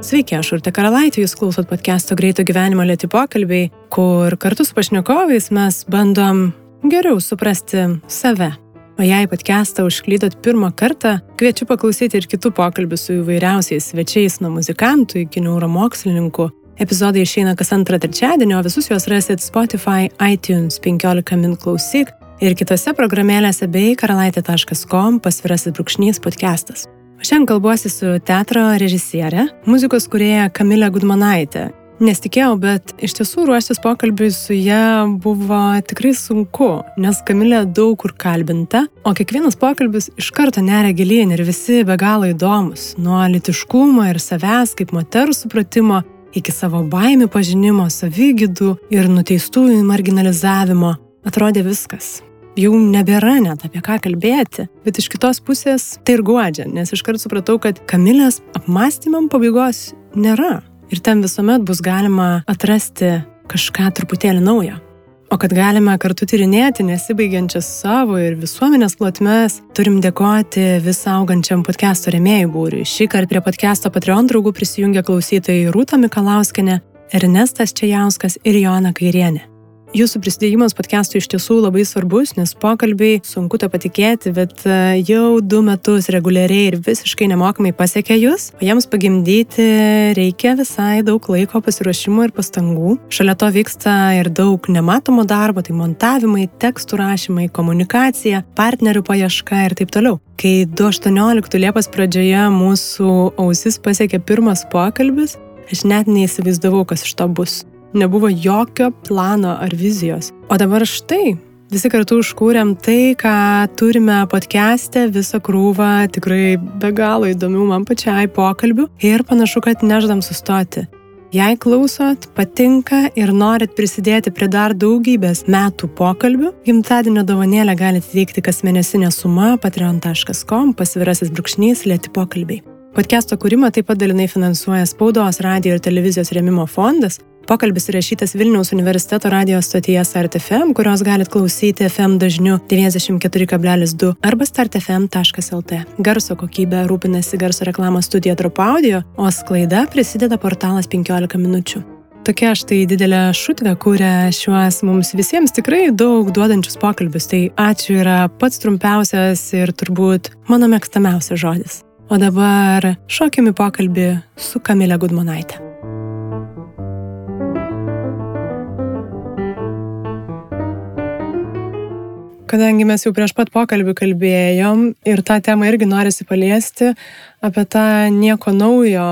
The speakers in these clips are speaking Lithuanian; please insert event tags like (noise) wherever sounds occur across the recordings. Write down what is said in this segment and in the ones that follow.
Sveiki, aš Urte Karalaitė, jūs klausot podcast'o Greito gyvenimo lėti pokalbiai, kur kartu su pašnekovais mes bandom geriau suprasti save. O jei podcast'ą užklydot pirmą kartą, kviečiu paklausyti ir kitų pokalbių su įvairiausiais svečiais nuo muzikantų iki neuromokslininkų. Epizodai išeina kas antrą trečiadienį, o visus juos rasit Spotify, iTunes, 15 min klausyk ir kitose programėlėse bei karalaitė.com pasvirasis brūkšnys podcastas. Šiandien kalbuosi su teatro režisierė, muzikos kurėja Kamilė Gudmanaitė. Nesitikėjau, bet iš tiesų ruoštis pokalbiui su ją buvo tikrai sunku, nes Kamilė daug kur kalbinta, o kiekvienas pokalbis iš karto neria gilyn ir visi be galo įdomus. Nuo litiškumo ir savęs kaip moterų supratimo iki savo baimių pažinimo, savygydų ir nuteistųjų marginalizavimo. Atrodė viskas jau nebėra net apie ką kalbėti. Bet iš kitos pusės tai ir guodžia, nes iškart supratau, kad Kamilės apmąstymam pabaigos nėra. Ir ten visuomet bus galima atrasti kažką truputėlį naujo. O kad galime kartu tyrinėti nesibaigiančias savo ir visuomenės plotmes, turim dėkoti vis augančiam podcast'o remėjų būriui. Šį kartą prie podcast'o Patreon draugų prisijungia klausytojai Rūta Mikalauskenė, Ernestas Čiajauskas ir Joana Kairienė. Jūsų prisidėjimas podcast'ui iš tiesų labai svarbus, nes pokalbiai, sunku to patikėti, bet e, jau du metus reguliariai ir visiškai nemokamai pasiekia jūs, o jiems pagimdyti reikia visai daug laiko pasiruošimo ir pastangų. Šalia to vyksta ir daug nematomo darbo, tai montavimai, tekstų rašymai, komunikacija, partnerių paieška ir taip toliau. Kai 2018 Liepos pradžioje mūsų ausis pasiekė pirmas pokalbis, aš net neįsivaizdavau, kas iš to bus. Nebuvo jokio plano ar vizijos. O dabar štai, visi kartu užkūrėm tai, ką turime podcast'e, visą krūvą tikrai be galo įdomių man pačiai pokalbių ir panašu, kad neždam sustoti. Jei klausot, patinka ir norit prisidėti prie dar daugybės metų pokalbių, gimtadienio dovanėlę galite teikti kas mėnesinė suma patreon.com pasvirasis brūkšnys lėti pokalbiai. Podcast'o kūrimą taip pat dalinai finansuoja Spaudos, radio ir televizijos remimo fondas, Pokalbis įrašytas Vilniaus universiteto radio stotyje StartFM, kurios galit klausyti FM dažniu 94,2 arba startfm.lt. Garso kokybė rūpinasi garso reklamos studija Drop Audio, o sklaida prisideda portalas 15 minučių. Tokia štai didelė šutvė kūrė šiuos mums visiems tikrai daug duodančius pokalbius. Tai ačiū yra pats trumpiausias ir turbūt mano mėgstamiausias žodis. O dabar šokime pokalbį su Kamilė Gudmonaitė. Kadangi mes jau prieš pat pokalbį kalbėjom ir tą temą irgi norisi paliesti apie tą nieko naujo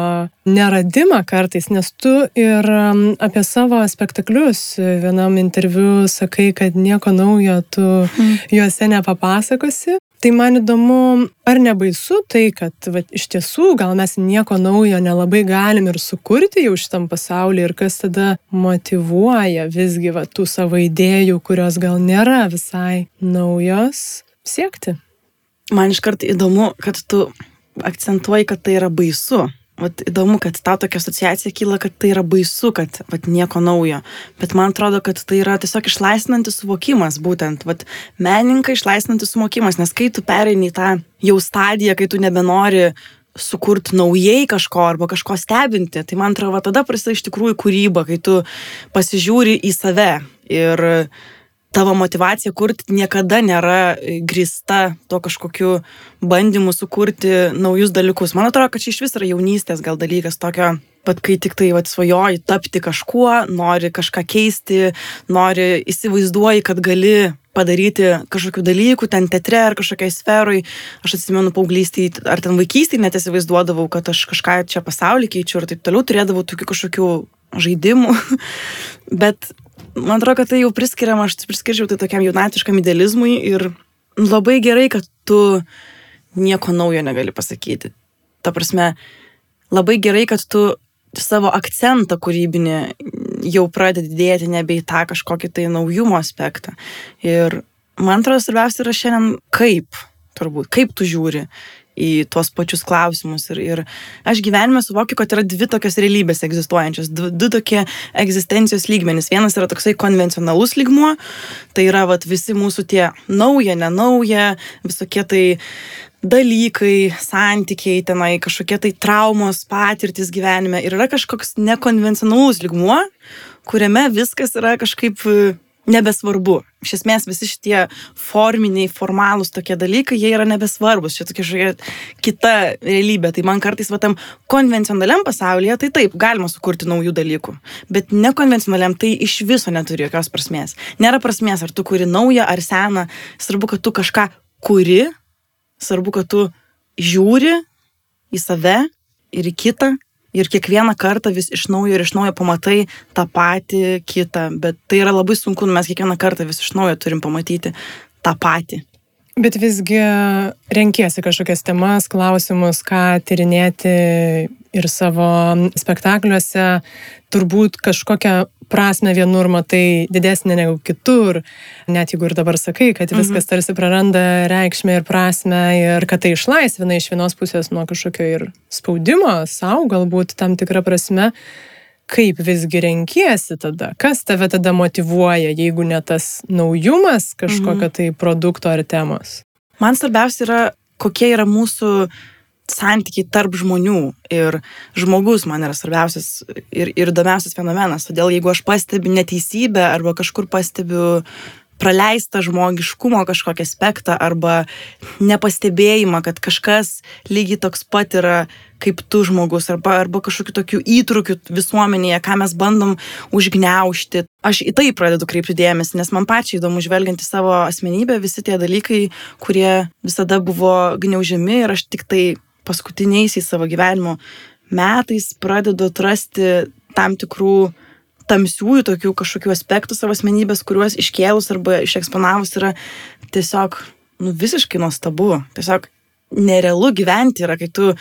neradimą kartais, nes tu ir um, apie savo spektaklius vienam interviu sakai, kad nieko naujo tu mm. juose nepapasakosi. Tai man įdomu, ar nebaisu tai, kad va, iš tiesų gal mes nieko naujo nelabai galim ir sukurti jau šitam pasaulyje ir kas tada motivuoja visgi va, tų savo idėjų, kurios gal nėra visai naujos, siekti. Man iškart įdomu, kad tu akcentuoji, kad tai yra baisu. Vat įdomu, kad tau tokia asociacija kyla, kad tai yra baisu, kad vat, nieko naujo. Bet man atrodo, kad tai yra tiesiog išlaisvinantis suvokimas, būtent, vat, meninkai išlaisvinantis suvokimas, nes kai tu pereini į tą jau stadiją, kai tu nebenori sukurti naujai kažko arba kažko stebinti, tai man atrodo, tada prasideda iš tikrųjų kūryba, kai tu pasižiūri į save ir tavo motivacija kurti niekada nėra e, grįsta to kažkokiu bandymu sukurti naujus dalykus. Man atrodo, kad čia iš vis yra jaunystės gal dalykas tokio, pat kai tik tai vat, svajoji tapti kažkuo, nori kažką keisti, nori įsivaizduoji, kad gali padaryti kažkokių dalykų ten teatre ar kažkokiai sferoj. Aš atsimenu paauglystį ar ten vaikystį net įsivaizduodavau, kad aš kažką čia pasaulį keičiu ir taip toliau, turėdavau tokių kažkokių žaidimų. (laughs) Bet man atrodo, kad tai jau priskiriama, aš priskirčiau tai tokiam jaunatiškam idealizmui ir labai gerai, kad tu nieko naujo negali pasakyti. Ta prasme, labai gerai, kad tu savo akcentą kūrybinį jau pradedi dėti nebe į tą kažkokį tai naujumo aspektą. Ir man atrodo, svarbiausia yra šiandien kaip, turbūt, kaip tu žiūri į tuos pačius klausimus. Ir, ir aš gyvenime suvokiu, kad yra dvi tokios realybės egzistuojančios, dvi, du tokie egzistencijos lygmenys. Vienas yra toksai konvencionalus lygmuo, tai yra vat, visi mūsų tie nauja, nenauja, visokie tai dalykai, santykiai, tenai kažkokie tai traumos, patirtis gyvenime ir yra kažkoks nekonvencionalus ligmuo, kuriame viskas yra kažkaip nebesvarbu. Iš esmės visi šitie forminiai, formalūs tokie dalykai, jie yra nebesvarbus, čia tokia kažkokia kita realybė. Tai man kartais va tam konvencionaliam pasaulyje, tai taip, galima sukurti naujų dalykų, bet nekonvencionaliam tai iš viso neturi jokios prasmės. Nėra prasmės, ar tu kuri naują ar seną, svarbu, kad tu kažką kuri, svarbu, kad tu žiūri į save ir į kitą ir kiekvieną kartą vis iš naujo ir iš naujo pamatai tą patį kitą, bet tai yra labai sunku, nu, mes kiekvieną kartą vis iš naujo turim pamatyti tą patį. Bet visgi renkiesi kažkokias temas, klausimus, ką tyrinėti ir savo spektakliuose, turbūt kažkokią prasme vienur matai didesnė negu kitur, net jeigu ir dabar sakai, kad viskas mhm. tarsi praranda reikšmę ir prasme ir kad tai išlaisvina iš vienos pusės nuo kažkokio ir spaudimo savo, galbūt tam tikrą prasme, kaip visgi renkiesi tada, kas tave tada motivuoja, jeigu ne tas naujumas kažkokio mhm. tai produkto ar temos. Man svarbiausia yra, kokie yra mūsų santykiai tarp žmonių ir žmogus man yra svarbiausias ir, ir įdomiausias fenomenas. Todėl jeigu aš pastebiu neteisybę arba kažkur pastebiu praleistą žmogiškumo kažkokį aspektą arba nepastebėjimą, kad kažkas lygiai toks pat yra kaip tu žmogus arba, arba kažkokiu tokiu įtrukiu visuomenėje, ką mes bandom užgneušti. Aš į tai pradedu kreipti dėmesį, nes man pačiai įdomu žvelgiant į savo asmenybę visi tie dalykai, kurie visada buvo gniaužiami ir aš tik tai paskutiniaisiais savo gyvenimo metais pradedu atrasti tam tikrų tamsiųjų tokių kažkokių aspektų savo asmenybės, kuriuos iškėlus arba išeksponavus yra tiesiog nu, visiškai nuostabu. Tiesiog nerealu gyventi yra, kai tu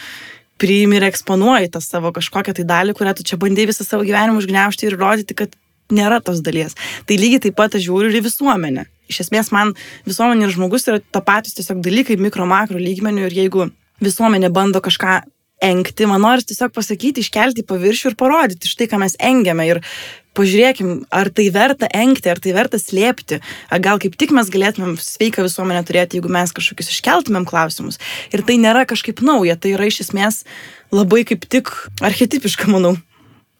priimi ir eksponuoji tą savo kažkokią tai dalį, kurią tu čia bandai visą savo gyvenimą užgneušti ir rodyti, kad nėra tos dalies. Tai lygiai taip pat aš žiūriu ir į visuomenę. Iš esmės man visuomenė ir žmogus yra tapatus tiesiog dalykai mikro, makro lygmenių ir jeigu visuomenė bando kažką engti, man nori tiesiog pasakyti, iškelti į paviršių ir parodyti štai, ką mes engiame. Ir pažiūrėkim, ar tai verta engti, ar tai verta slėpti. Ar gal kaip tik mes galėtumėm sveiką visuomenę turėti, jeigu mes kažkokius iškeltumėm klausimus. Ir tai nėra kažkaip nauja, tai yra iš esmės labai kaip tik archetipiška, manau.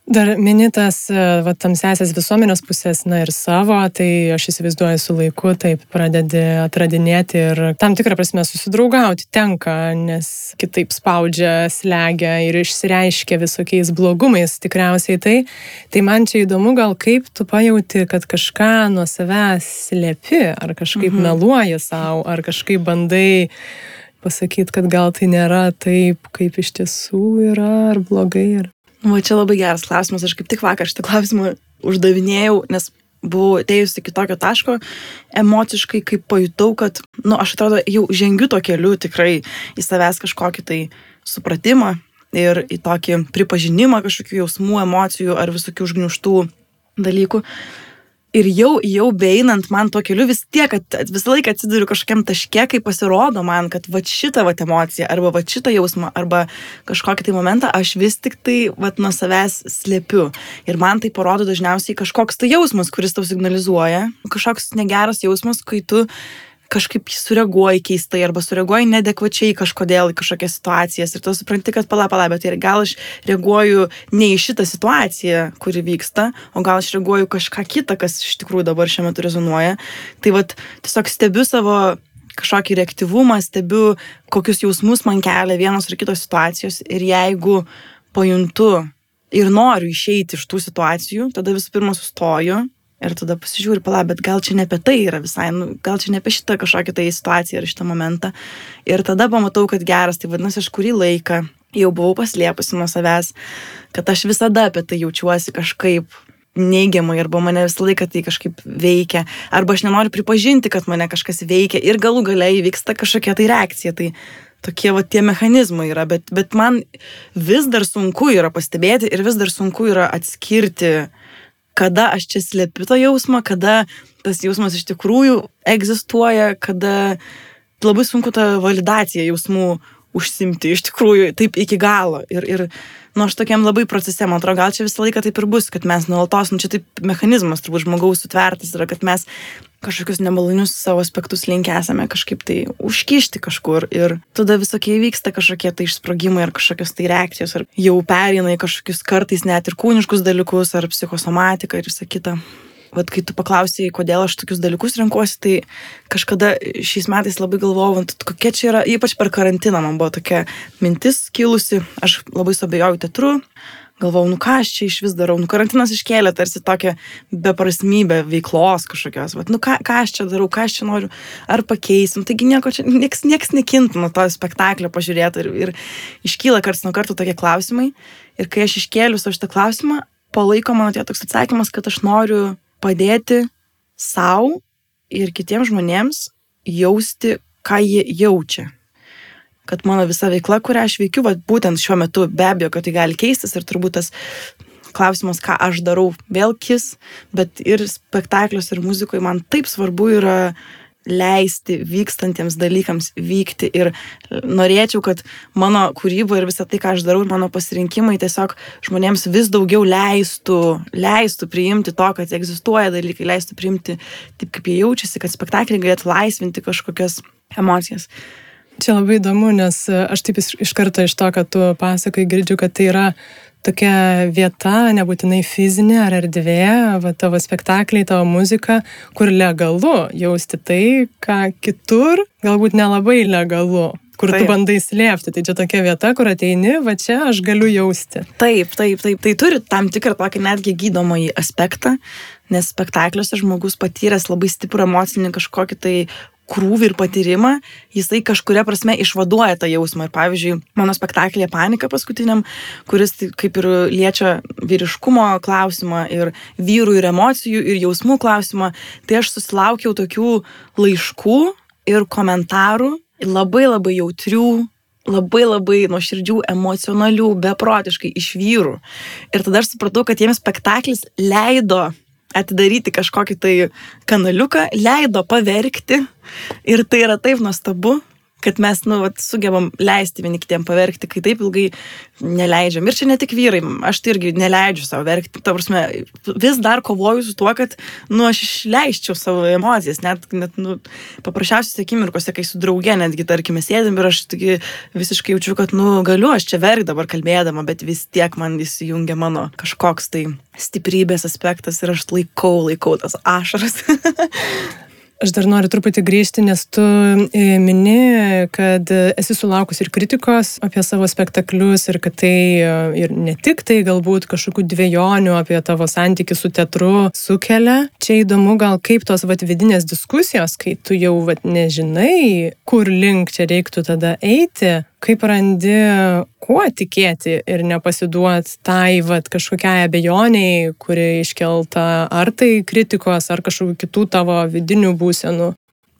Dar minitas, e, va, tamsesias visuomenės pusės, na ir savo, tai aš įsivaizduoju su laiku, taip pradedi atradinėti ir tam tikrą prasme susidraugauti tenka, nes kitaip spaudžia, slegia ir išsireiškia visokiais blogumais tikriausiai tai. Tai man čia įdomu, gal kaip tu pajauti, kad kažką nuo savęs slėpi, ar kažkaip mhm. meluoji savo, ar kažkaip bandai pasakyti, kad gal tai nėra taip, kaip iš tiesų yra, ar blogai. Ar... Va čia labai geras klausimas, aš kaip tik vakar šitą klausimą uždavinėjau, nes buvau atėjusi iki tokio taško. Emociškai, kai pajutau, kad, na, nu, aš atrodo, jau žengiu to keliu tikrai į savęs kažkokį tai supratimą ir į tokį pripažinimą kažkokių jausmų, emocijų ar visokių užgniuštų dalykų ir jau, jau beinant man tuo keliu vis tiek, kad visą laiką atsiduriu kažkokiam taške, kai pasirodo man, kad va šitą va emociją, arba va šitą jausmą, arba kažkokį tai momentą aš vis tik tai va nuo savęs slėpiu. Ir man tai parodo dažniausiai kažkoks tai jausmas, kuris tau signalizuoja, kažkoks negeras jausmas, kai tu kažkaip sureaguoji keistai arba sureaguoji nedekvačiai kažkodėl į kažkokias situacijas ir tu supranti, kad pala, pala, bet ir gal aš reaguoju ne į šitą situaciją, kuri vyksta, o gal aš reaguoju kažką kitą, kas iš tikrųjų dabar šiuo metu rezonuoja. Tai vad tiesiog stebiu savo kažkokį reaktyvumą, stebiu, kokius jausmus man kelia vienos ar kitos situacijos ir jeigu pajuntu ir noriu išeiti iš tų situacijų, tada visų pirma sustoju Ir tada pasižiūri, pala, bet gal čia ne apie tai yra visai, nu, gal čia ne apie šitą kažkokią tai situaciją ar šitą momentą. Ir tada pamatau, kad geras, tai vadinasi, aš kurį laiką jau buvau paslėpusi nuo savęs, kad aš visada apie tai jaučiuosi kažkaip neigiamai, arba mane visą laiką tai kažkaip veikia, arba aš nenoriu pripažinti, kad mane kažkas veikia ir galų galiai įvyksta kažkokia tai reakcija. Tai tokie va tie mechanizmai yra, bet, bet man vis dar sunku yra pastebėti ir vis dar sunku yra atskirti kada aš čia slepiu tą jausmą, kada tas jausmas iš tikrųjų egzistuoja, kada labai sunku tą validaciją jausmų užsimti iš tikrųjų taip iki galo. Ir, ir nu aš tokiam labai procese, man atrodo, gal čia visą laiką taip ir bus, kad mes nuolatos, nu čia taip mechanizmas turbūt žmogaus sutvertas yra, kad mes kažkokius nemalonius savo aspektus linkę esame kažkaip tai užkišti kažkur ir tada visokie įvyksta kažkokie tai išsprogimai ar kažkokios tai reakcijos ar jau perina į kažkokius kartais net ir kūniškus dalykus ar psichosomatiką ir visą kitą. Vat kai tu paklausai, kodėl aš tokius dalykus renkuosi, tai kažkada šiais metais labai galvojau, kokia čia yra, ypač per karantiną man buvo tokia mintis kilusi, aš labai suabejojau teatru, galvojau, nu ką aš čia iš vis darau, nu karantinas iškėlė tarsi tokią beprasmybę veiklos kažkokios, bet nu ką, ką aš čia darau, ką aš čia noriu, ar pakeisim, taigi nieko čia, nieks, nieks nekintų nuo to spektaklio pažiūrėti ir, ir iškyla karts nuo karto tokie klausimai. Ir kai aš iškėliu savo šitą klausimą, palaiko mano tie toks atsakymas, kad aš noriu padėti savo ir kitiems žmonėms jausti, ką jie jaučia. Kad mano visa veikla, kurią aš veikiu, va, būtent šiuo metu be abejo, kad tai gali keistis ir turbūt tas klausimas, ką aš darau, vėl kis, bet ir spektaklius, ir muzikoje man taip svarbu yra leisti vykstantiems dalykams vykti ir norėčiau, kad mano kūryba ir visą tai, ką aš darau, mano pasirinkimai tiesiog žmonėms vis daugiau leistų, leistų priimti to, kad egzistuoja dalykai, leistų priimti taip, kaip jie jaučiasi, kad spektakliai galėtų laisvinti kažkokias emocijas. Čia labai įdomu, nes e, aš taip iš, karto iš to, kad tu pasakai, girdžiu, kad tai yra tokia vieta, nebūtinai fizinė ar erdvė, va, tavo spektakliai, tavo muzika, kur legalu jausti tai, ką kitur galbūt nelabai legalu kur taip. tu bandai slėpti. Tai čia tokia vieta, kur ateini, va čia aš galiu jausti. Taip, taip, taip. Tai turi tam tikrą tokį netgi gydomąjį aspektą, nes spektakliuose žmogus patyręs labai stiprų emocinį kažkokį tai krūvį ir patyrimą, jisai kažkuria prasme išvaduoja tą jausmą. Ir pavyzdžiui, mano spektaklėje Panika paskutiniam, kuris tai kaip ir liečia vyriškumo klausimą ir vyrų ir emocijų ir jausmų klausimą, tai aš susilaukiau tokių laiškų ir komentarų, labai labai jautrių, labai labai nuoširdžių, emocionalių, beprotiškai iš vyrų. Ir tada aš supratau, kad jiems spektaklis leido atidaryti kažkokį tai kanaliuką, leido paverkti. Ir tai yra taip nuostabu, kad mes, nu, vat, sugebam leisti vieni kitiem paverkti, kai taip ilgai neleidžiam. Ir čia ne tik vyrai, aš tai irgi neleidžiu savo verkti. Ta prasme, vis dar kovoju su tuo, kad, nu, aš išleiščiau savo emocijas, net, net nu, paprasčiausiais akimirkose, kai su drauge, netgi, tarkime, sėdim ir aš taigi, visiškai jaučiu, kad, nu, galiu aš čia verkti dabar kalbėdama, bet vis tiek man įsijungia mano kažkoks tai stiprybės aspektas ir aš laikau, laikau tas ašaras. (laughs) Aš dar noriu truputį grįžti, nes tu e, mini, kad esi sulaukus ir kritikos apie savo spektaklius ir kad tai e, ir ne tik tai galbūt kažkokių dviejonių apie tavo santykių su teatru sukelia. Čia įdomu gal kaip tos vat, vidinės diskusijos, kai tu jau vat, nežinai, kur link čia reiktų tada eiti, kaip randi, kuo tikėti ir nepasiduot tai vat, kažkokiai abejoniai, kuri iškelta ar tai kritikos, ar kažkokių kitų tavo vidinių būsenų?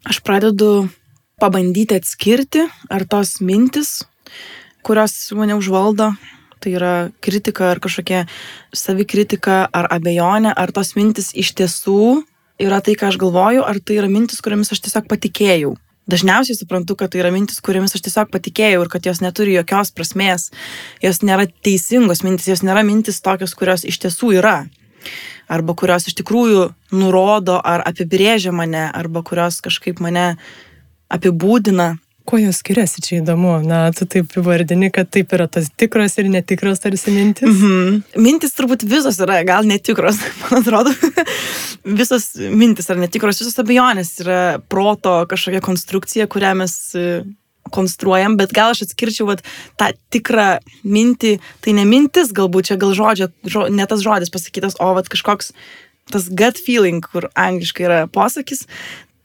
Aš pradedu pabandyti atskirti, ar tos mintis, kurios mane užvaldo, tai yra kritika ar kažkokia savikritika ar abejonė, ar tos mintis iš tiesų yra tai, ką aš galvoju, ar tai yra mintis, kuriamis aš tiesiog patikėjau dažniausiai suprantu, kad tai yra mintis, kuriamis aš tiesiog patikėjau ir kad jos neturi jokios prasmės, jos nėra teisingos mintis, jos nėra mintis tokios, kurios iš tiesų yra. Arba kurios iš tikrųjų nurodo ar apibrėžia mane, arba kurios kažkaip mane apibūdina. Kuo jos skiriasi, čia įdomu. Na, tu taip įvardini, kad taip yra tas tikros ir netikros tarsi mintis. Mm -hmm. Mintis turbūt visos yra, gal netikros, (laughs) man atrodo. visos mintis yra netikros, visos abejonės yra proto kažkokia konstrukcija, kurią mes e, konstruojam, bet gal aš atskirčiau vat, tą tikrą mintį, tai ne mintis galbūt čia gal žodžio, žo, ne tas žodis pasakytas, o vat kažkoks tas gut feeling, kur angliškai yra posakis,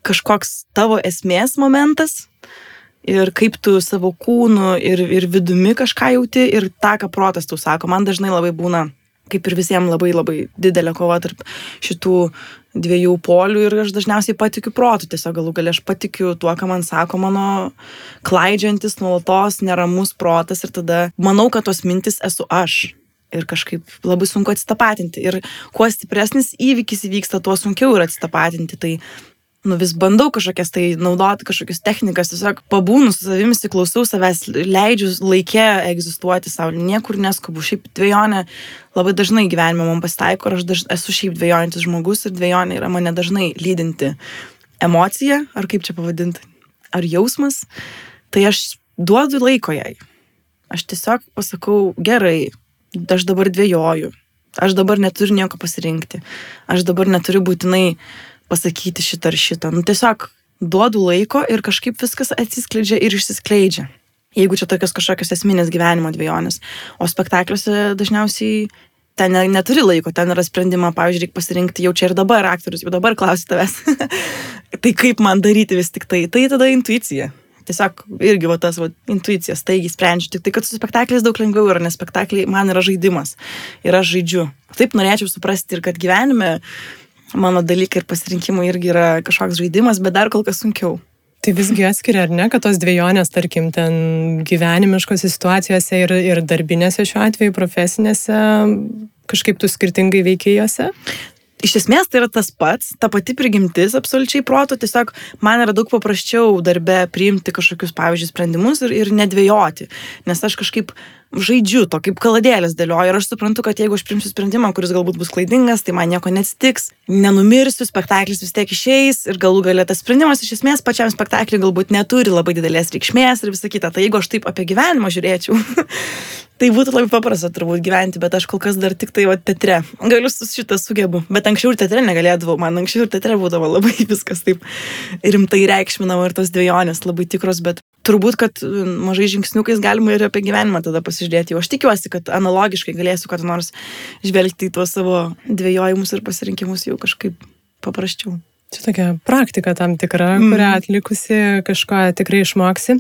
kažkoks tavo esmės momentas, ir kaip tu savo kūnu ir, ir vidumi kažką jauti ir tą, ką protas tau sako. Man dažnai labai būna, kaip ir visiems, labai labai didelė kova tarp šitų dviejų polių ir aš dažniausiai patikiu protų, tiesiog galų galę aš patikiu tuo, ką man sako mano klaidžiantis, nuolatos neramus protas ir tada manau, kad tos mintis esu aš. Ir kažkaip labai sunku atsitapatinti. Ir kuo stipresnis įvykis įvyksta, tuo sunkiau yra atsitapatinti. Tai nu vis bandau kažkokias tai naudoti, kažkokias technikas, tiesiog pabūnu su savimi, įsiklausau savęs, leidžiu laikę egzistuoti savo, niekur neskubu. Šiaip dviejonė labai dažnai gyvenime man pasitaiko aš daž, esu šiaip dviejojantis žmogus ir dviejonė yra mane dažnai lydinti emocija, ar kaip čia pavadinti, ar jausmas. Tai aš duodu laiko jai. Aš tiesiog pasakau, gerai, aš dabar dviejoju, aš dabar neturiu nieko pasirinkti, aš dabar neturiu būtinai pasakyti šitą ar šitą. Nu, tiesiog duodu laiko ir kažkaip viskas atsiskleidžia ir išsiskleidžia. Jeigu čia tokios kažkokios esminės gyvenimo dviejonės. O spektakliuose dažniausiai ten neturi laiko, ten yra sprendima, pavyzdžiui, reikia pasirinkti jau čia ir dabar aktorius, jau dabar klausi tavęs. (laughs) tai kaip man daryti vis tik tai? Tai tada intuicija tiesiog irgi va tas va, intuicija, staigiai sprendžiu. Tik tai, kad su spektakliais daug lengviau yra, nes spektakliai man yra žaidimas ir aš žaidžiu. Taip norėčiau suprasti ir kad gyvenime mano dalykai ir pasirinkimai irgi yra kažkoks žaidimas, bet dar kol kas sunkiau. Tai visgi atskiria, ar ne, kad tos dviejonės, tarkim, ten gyvenimiškose situacijose ir, ir darbinėse šiuo atveju, profesinėse, kažkaip tu skirtingai veikėjose? iš esmės tai yra tas pats, ta pati prigimtis absoliučiai proto, tiesiog man yra daug paprasčiau darbe priimti kažkokius, pavyzdžiui, sprendimus ir, ir nedvėjoti, nes aš kažkaip žaidžiu to, kaip kaladėlės dėlioju ir aš suprantu, kad jeigu aš primsiu sprendimą, kuris galbūt bus klaidingas, tai man nieko neatsitiks, nenumirsiu, spektaklis vis tiek išeis ir galų galę tas sprendimas iš esmės pačiam spektakliui galbūt neturi labai didelės reikšmės ir visa kita. Tai jeigu aš taip apie gyvenimą žiūrėčiau, (laughs) tai būtų labai paprasta turbūt gyventi, bet aš kol kas dar tik tai va teatre. Galiu šitą sugebu, bet anksčiau ir teatre negalėdavau, man anksčiau ir teatre būdavo labai (laughs) viskas taip rimtai reikšminama ir tos dviejonės labai tikros, bet turbūt, kad mažai žingsniukais galima ir apie gyvenimą tada pasižiūrėti. O aš tikiuosi, kad analogiškai galėsiu kada nors žvelgti į tuos savo dviejojimus ir pasirinkimus jau kažkaip paprasčiau. Čia tokia praktika tam tikra, mm. kurią atlikusi kažko tikrai išmoksi.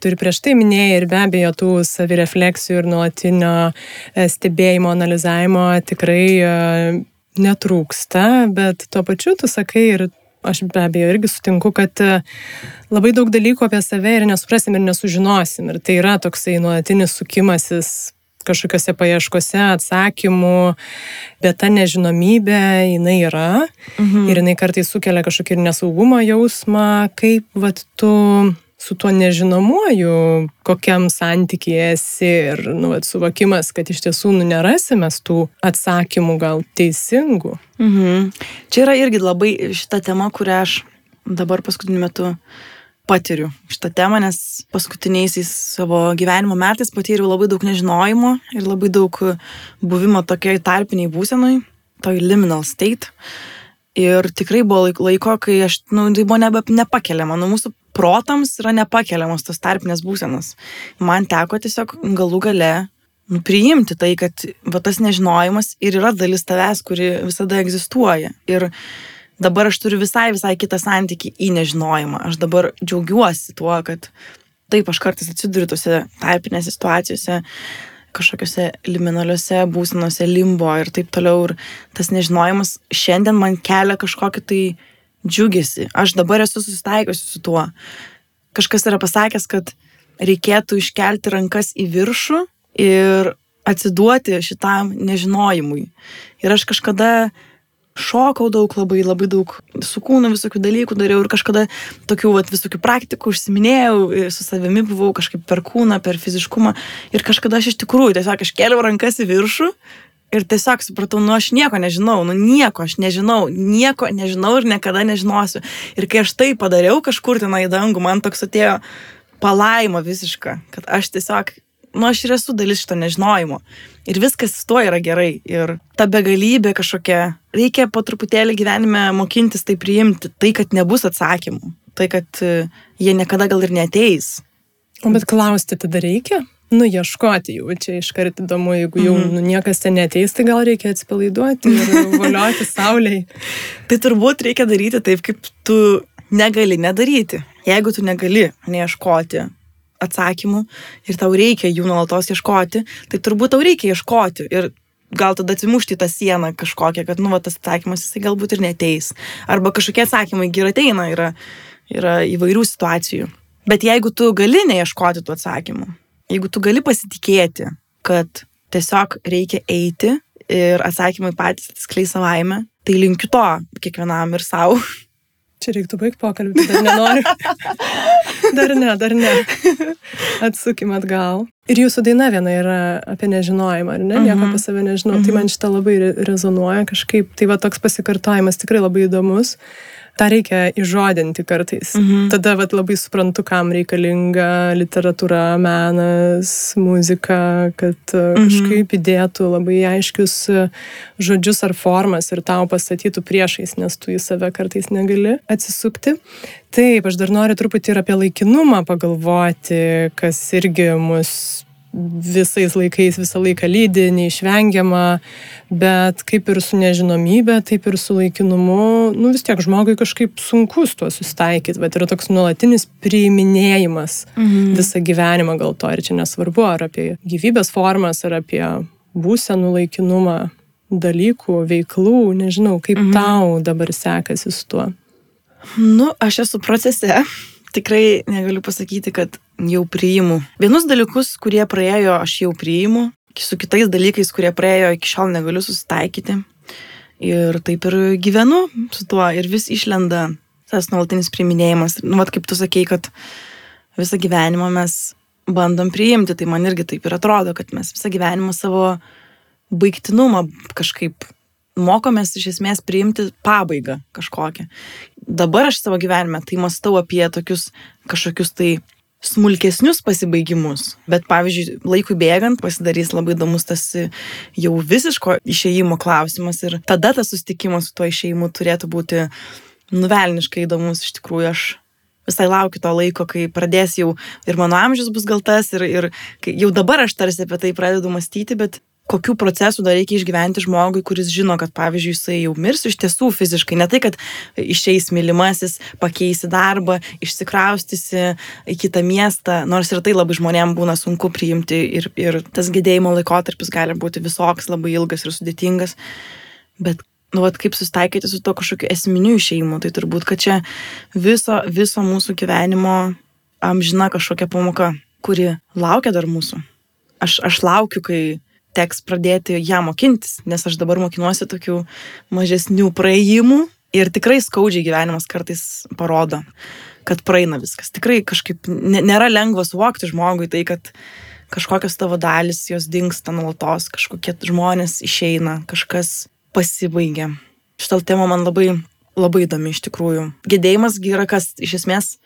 Turi prieš tai minėjai ir be abejo tų savirefleksijų ir nuolatinio e, stebėjimo, analizavimo tikrai e, netrūksta, bet tuo pačiu tu sakai ir aš be abejo irgi sutinku, kad e, labai daug dalykų apie save ir nesuprasim ir nesužinosim. Ir tai yra toksai nuolatinis sukimasis kažkokiose paieškose atsakymų, bet ta nežinomybė, jinai yra mhm. ir jinai kartais sukelia kažkokį ir nesaugumo jausmą, kaip vat tu su tuo nežinomuoju, kokiam santykiai esi ir nu, vat, suvokimas, kad iš tiesų nu, nerasime tų atsakymų gal teisingų. Mhm. Čia yra irgi labai šita tema, kurią aš dabar paskutiniu metu patiriu šitą temą, nes paskutiniaisiais savo gyvenimo metais patyriau labai daug nežinojimo ir labai daug buvimo tokiai tarpiniai būsenui, toj liminal state. Ir tikrai buvo laiko, kai aš, nu, tai buvo nebe, nepakeliama, nu, mūsų protams yra nepakeliamos tos tarpinės būsenos. Man teko tiesiog galų gale nu, priimti tai, kad va, tas nežinojimas ir yra dalis tavęs, kuri visada egzistuoja. Ir dabar aš turiu visai, visai kitą santykį į nežinojimą. Aš dabar džiaugiuosi tuo, kad taip aš kartais atsiduriu tose tarpinėse situacijose, kažkokiuose liminaliuose būsenose, limbo ir taip toliau. Ir tas nežinojimas šiandien man kelia kažkokį tai džiugesi. Aš dabar esu susitaikusi su tuo. Kažkas yra pasakęs, kad reikėtų iškelti rankas į viršų ir atsiduoti šitam nežinojimui. Ir aš kažkada šokau daug labai, labai daug su kūnu visokių dalykų dariau ir kažkada tokių vat, visokių praktikų užsiminėjau, su savimi buvau kažkaip per kūną, per fiziškumą ir kažkada aš iš tikrųjų tiesiog aš kėliau rankas į viršų ir tiesiog supratau, nu aš nieko nežinau, nu nieko aš nežinau, nieko nežinau ir niekada nežinosiu. Ir kai aš tai padariau kažkur ten į dangų, man toks atėjo palaima visiška, kad aš tiesiog nu, aš ir esu dalis šito nežinojimo. Ir viskas su tuo yra gerai. Ir ta begalybė kažkokia. Reikia po truputėlį gyvenime mokintis tai priimti. Tai, kad nebus atsakymų. Tai, kad e, jie niekada gal ir neteis. O bet klausti tada reikia? Nu, ieškoti jau, čia iškart įdomu, jeigu jau mm nu, niekas ten neteis, tai gal reikia atsipalaiduoti ir (laughs) valioti sauliai. tai turbūt reikia daryti taip, kaip tu negali nedaryti. Jeigu tu negali neieškoti atsakymų ir tau reikia jų nuolatos ieškoti, tai turbūt tau reikia ieškoti ir gal tada atsimušti tą sieną kažkokią, kad, nu, va, tas atsakymas jisai galbūt ir neteis. Arba kažkokie atsakymai ir ateina, yra, yra įvairių situacijų. Bet jeigu tu gali neieškoti tų atsakymų, jeigu tu gali pasitikėti, kad tiesiog reikia eiti ir atsakymai patys atskleis savaime, tai linkiu to kiekvienam ir savo. (laughs) Čia reiktų baigti pokalbį, dar nenoriu. (laughs) dar ne, dar ne. Atsukim atgal. Ir jūsų daina viena yra apie nežinojimą, ar ne? Nieko Mhm. apie save nežinau. Mhm. Tai man šitą labai re- rezonuoja kažkaip. Tai va toks pasikartojimas tikrai labai įdomus. Ta reikia įžodinti kartais. Mhm. Tada vat, labai suprantu, kam reikalinga literatūra, menas, muzika, kad mhm. kažkaip įdėtų labai aiškius e, žodžius ar formas ir tau pastatytų priešais, nes tu į save kartais negali atsisukti. Taip, aš dar noriu truputį ir apie laikinumą pagalvoti, kas irgi mus visais laikais visą laiką lydi, neišvengiama, bet kaip ir su nežinomybė, taip ir su laikinumu, nu vis tiek žmogui kažkaip sunku su tuo susitaikyti, bet yra toks nuolatinis priiminėjimas Mhm. visą gyvenimą gal to ir čia nesvarbu, ar apie gyvybės formas, ar apie būsenų laikinumą dalykų, veiklų, nežinau, kaip mhm. tau dabar sekasi su tuo. Nu, aš esu procese. (laughs) Tikrai negaliu pasakyti, kad jau priimu. Vienus dalykus, kurie praėjo, aš jau priimu. Su kitais dalykais, kurie praėjo, iki šiol negaliu susitaikyti. Ir taip ir gyvenu su tuo. Ir vis išlenda tas nuolatinis priiminėjimas. Nu, vat kaip tu sakei, kad visą gyvenimą mes bandom priimti. Tai man irgi taip ir atrodo, kad mes visą gyvenimą savo baigtinumą kažkaip mokomės iš esmės priimti pabaigą kažkokią. Dabar aš savo gyvenime tai mastau apie tokius kažkokius tai smulkesnius pasibaigimus. Bet pavyzdžiui, laikui bėgant pasidarys labai įdomus tas jau visiško išėjimo klausimas ir tada tas susitikimas su tuo išėjimu turėtų būti nuvelniškai įdomus. Iš tikrųjų, aš visai laukiu to laiko, kai pradės jau ir mano amžius bus gal tas ir, ir jau dabar aš tarsi apie tai pradedu mąstyti, bet kokių procesų dar reikia išgyventi žmogui, kuris žino, kad pavyzdžiui jisai jau mirs iš tiesų fiziškai, ne tai, kad išeis mylimasis, pakeisi darbą, išsikraustysi į kitą miestą, nors ir tai labai žmonėms būna sunku priimti ir, ir tas gedėjimo laikotarpis gali būti visoks, labai ilgas ir sudėtingas, bet nu, vat, kaip susitaikyti su to kažkokiu esminiu išėjimu, tai turbūt, kad čia viso, viso mūsų gyvenimo amžina kažkokia pamoka, kuri laukia dar mūsų. Aš, aš laukiu, kai teks pradėti ją mokintis, nes aš dabar mokinuosi tokių mažesnių praėjimų ir tikrai skaudžiai gyvenimas kartais parodo, kad praeina viskas. Tikrai kažkaip nėra lengva suvokti žmogui tai, kad kažkokios tavo dalis jos dinksta nuolatos, kažkokie žmonės išeina, kažkas pasibaigia. Šitą temą man labai, labai įdomi iš tikrųjų. Gedėjimas yra kas iš esmės.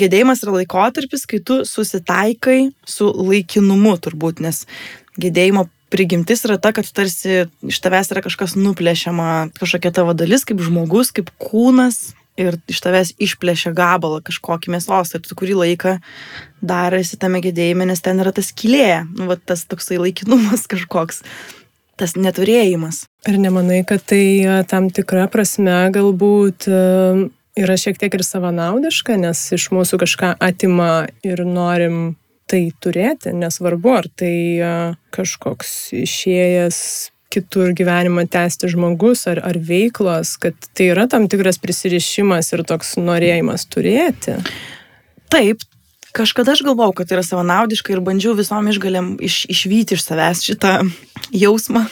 Gedėjimas yra laikotarpis, kai tu susitaikai su laikinumu turbūt, nes gedėjimo prigimtis yra ta, kad tarsi iš tavęs yra kažkas nuplėšiama, kažkokia tavo dalis kaip žmogus, kaip kūnas ir iš tavęs išplėšia gabalą kažkokį mėsos ir tu kurį laiką dar esi tame gedėjime, nes ten yra tas kilė, nu, va, tas toksai laikinumas (laughs) kažkoks, tas neturėjimas. Ar nemanai, kad tai e, tam tikra prasme galbūt e, yra šiek tiek ir savanaudiška, nes iš mūsų kažką atima ir norim tai turėti, nesvarbu, ar tai e, kažkoks išėjęs kitur gyvenimą tęsti žmogus ar, ar veiklos, kad tai yra tam tikras prisirišimas ir toks norėjimas turėti. Taip, kažkada aš galvojau, kad tai yra savanaudiška ir bandžiau visom išgalėm iš, išvyti iš savęs šitą jausmą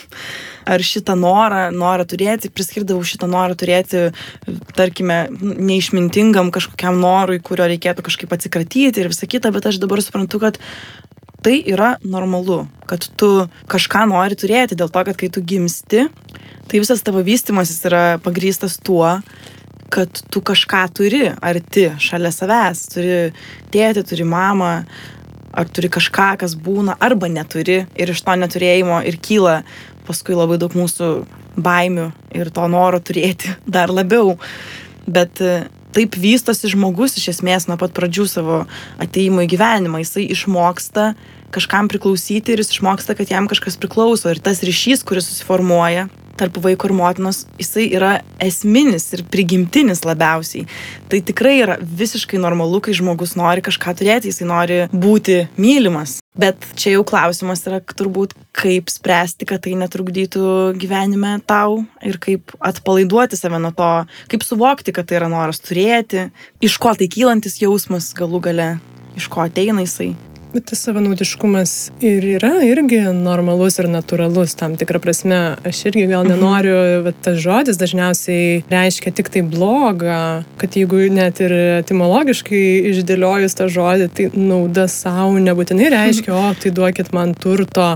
ar šitą norą, norą turėti, priskirdavau šitą norą turėti, tarkime, neišmintingam kažkokiam norui, kurio reikėtų kažkaip atsikratyti ir visą kitą, bet aš dabar suprantu, kad tai yra normalu, kad tu kažką nori turėti, dėl to, kad kai tu gimsti, tai visas tavo vystimasis yra pagrystas tuo, kad tu kažką turi arti šalia savęs, turi tėti, turi mamą, ar turi kažką, kas būna, arba neturi ir iš to neturėjimo ir kyla paskui labai daug mūsų baimių ir to noro turėti (laughs) dar labiau. Bet taip vystosi žmogus iš esmės nuo pat pradžių savo ateimo į gyvenimą. Jisai išmoksta kažkam priklausyti ir jis išmoksta, kad jam kažkas priklauso. Ir tas ryšys, kuris susiformuoja tarp vaiko ir motinos, jisai yra esminis ir prigimtinis labiausiai. Tai tikrai yra visiškai normalu, kai žmogus nori kažką turėti, jisai nori būti mylimas. Bet čia jau klausimas yra turbūt, kaip spręsti, kad tai netrukdytų gyvenime tau ir kaip atpalaiduoti save nuo to, kaip suvokti, kad tai yra noras turėti, iš ko tai kylantis jausmas galų gale, iš ko ateina jisai. Bet tas savanaudiškumas ir yra irgi normalus ir natūralus tam tikrą prasme. Aš irgi gal mhm. nenoriu, bet tas žodis dažniausiai reiškia tik tai blogą, kad jeigu net ir etimologiškai išdėliojus tą žodį, tai nauda savo nebūtinai reiškia, o tai duokit man turto.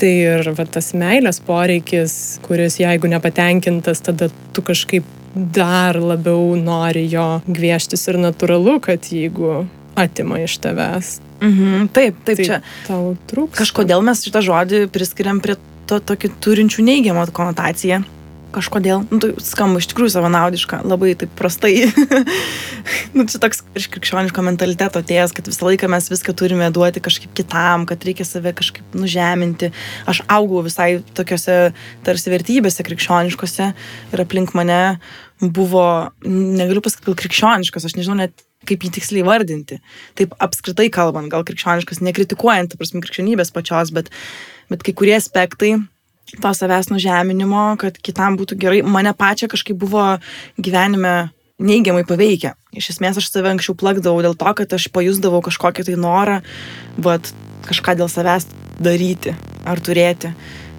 Tai ir va, tas meilės poreikis, kuris jeigu nepatenkintas, tada tu kažkaip dar labiau nori jo gvieštis ir natūralu, kad jeigu atima iš tavęs. Mhm, taip, taip, tai čia. Tau trūksta. Kažkodėl mes šitą žodį priskiriam prie to tokį turinčių neigiamą konotaciją. Kažkodėl, nu, tai skamba iš tikrųjų savanaudiška, labai taip prastai. (laughs) nu, čia toks iš krikščioniško mentaliteto atėjęs, kad visą laiką mes viską turime duoti kažkaip kitam, kad reikia save kažkaip nužeminti. Aš augau visai tokiuose tarsi vertybėse krikščioniškose ir aplink mane buvo, negaliu pasakyti, krikščioniškas, aš nežinau net kaip jį tiksliai vardinti. Taip apskritai kalbant, gal krikščioniškas, nekritikuojant, ta prasme, krikščionybės pačios, bet, bet kai kurie aspektai to savęs nužeminimo, kad kitam būtų gerai, mane pačią kažkaip buvo gyvenime neigiamai paveikę. Iš esmės aš save anksčiau plakdavau dėl to, kad aš pajusdavau kažkokį tai norą, bet kažką dėl savęs daryti ar turėti.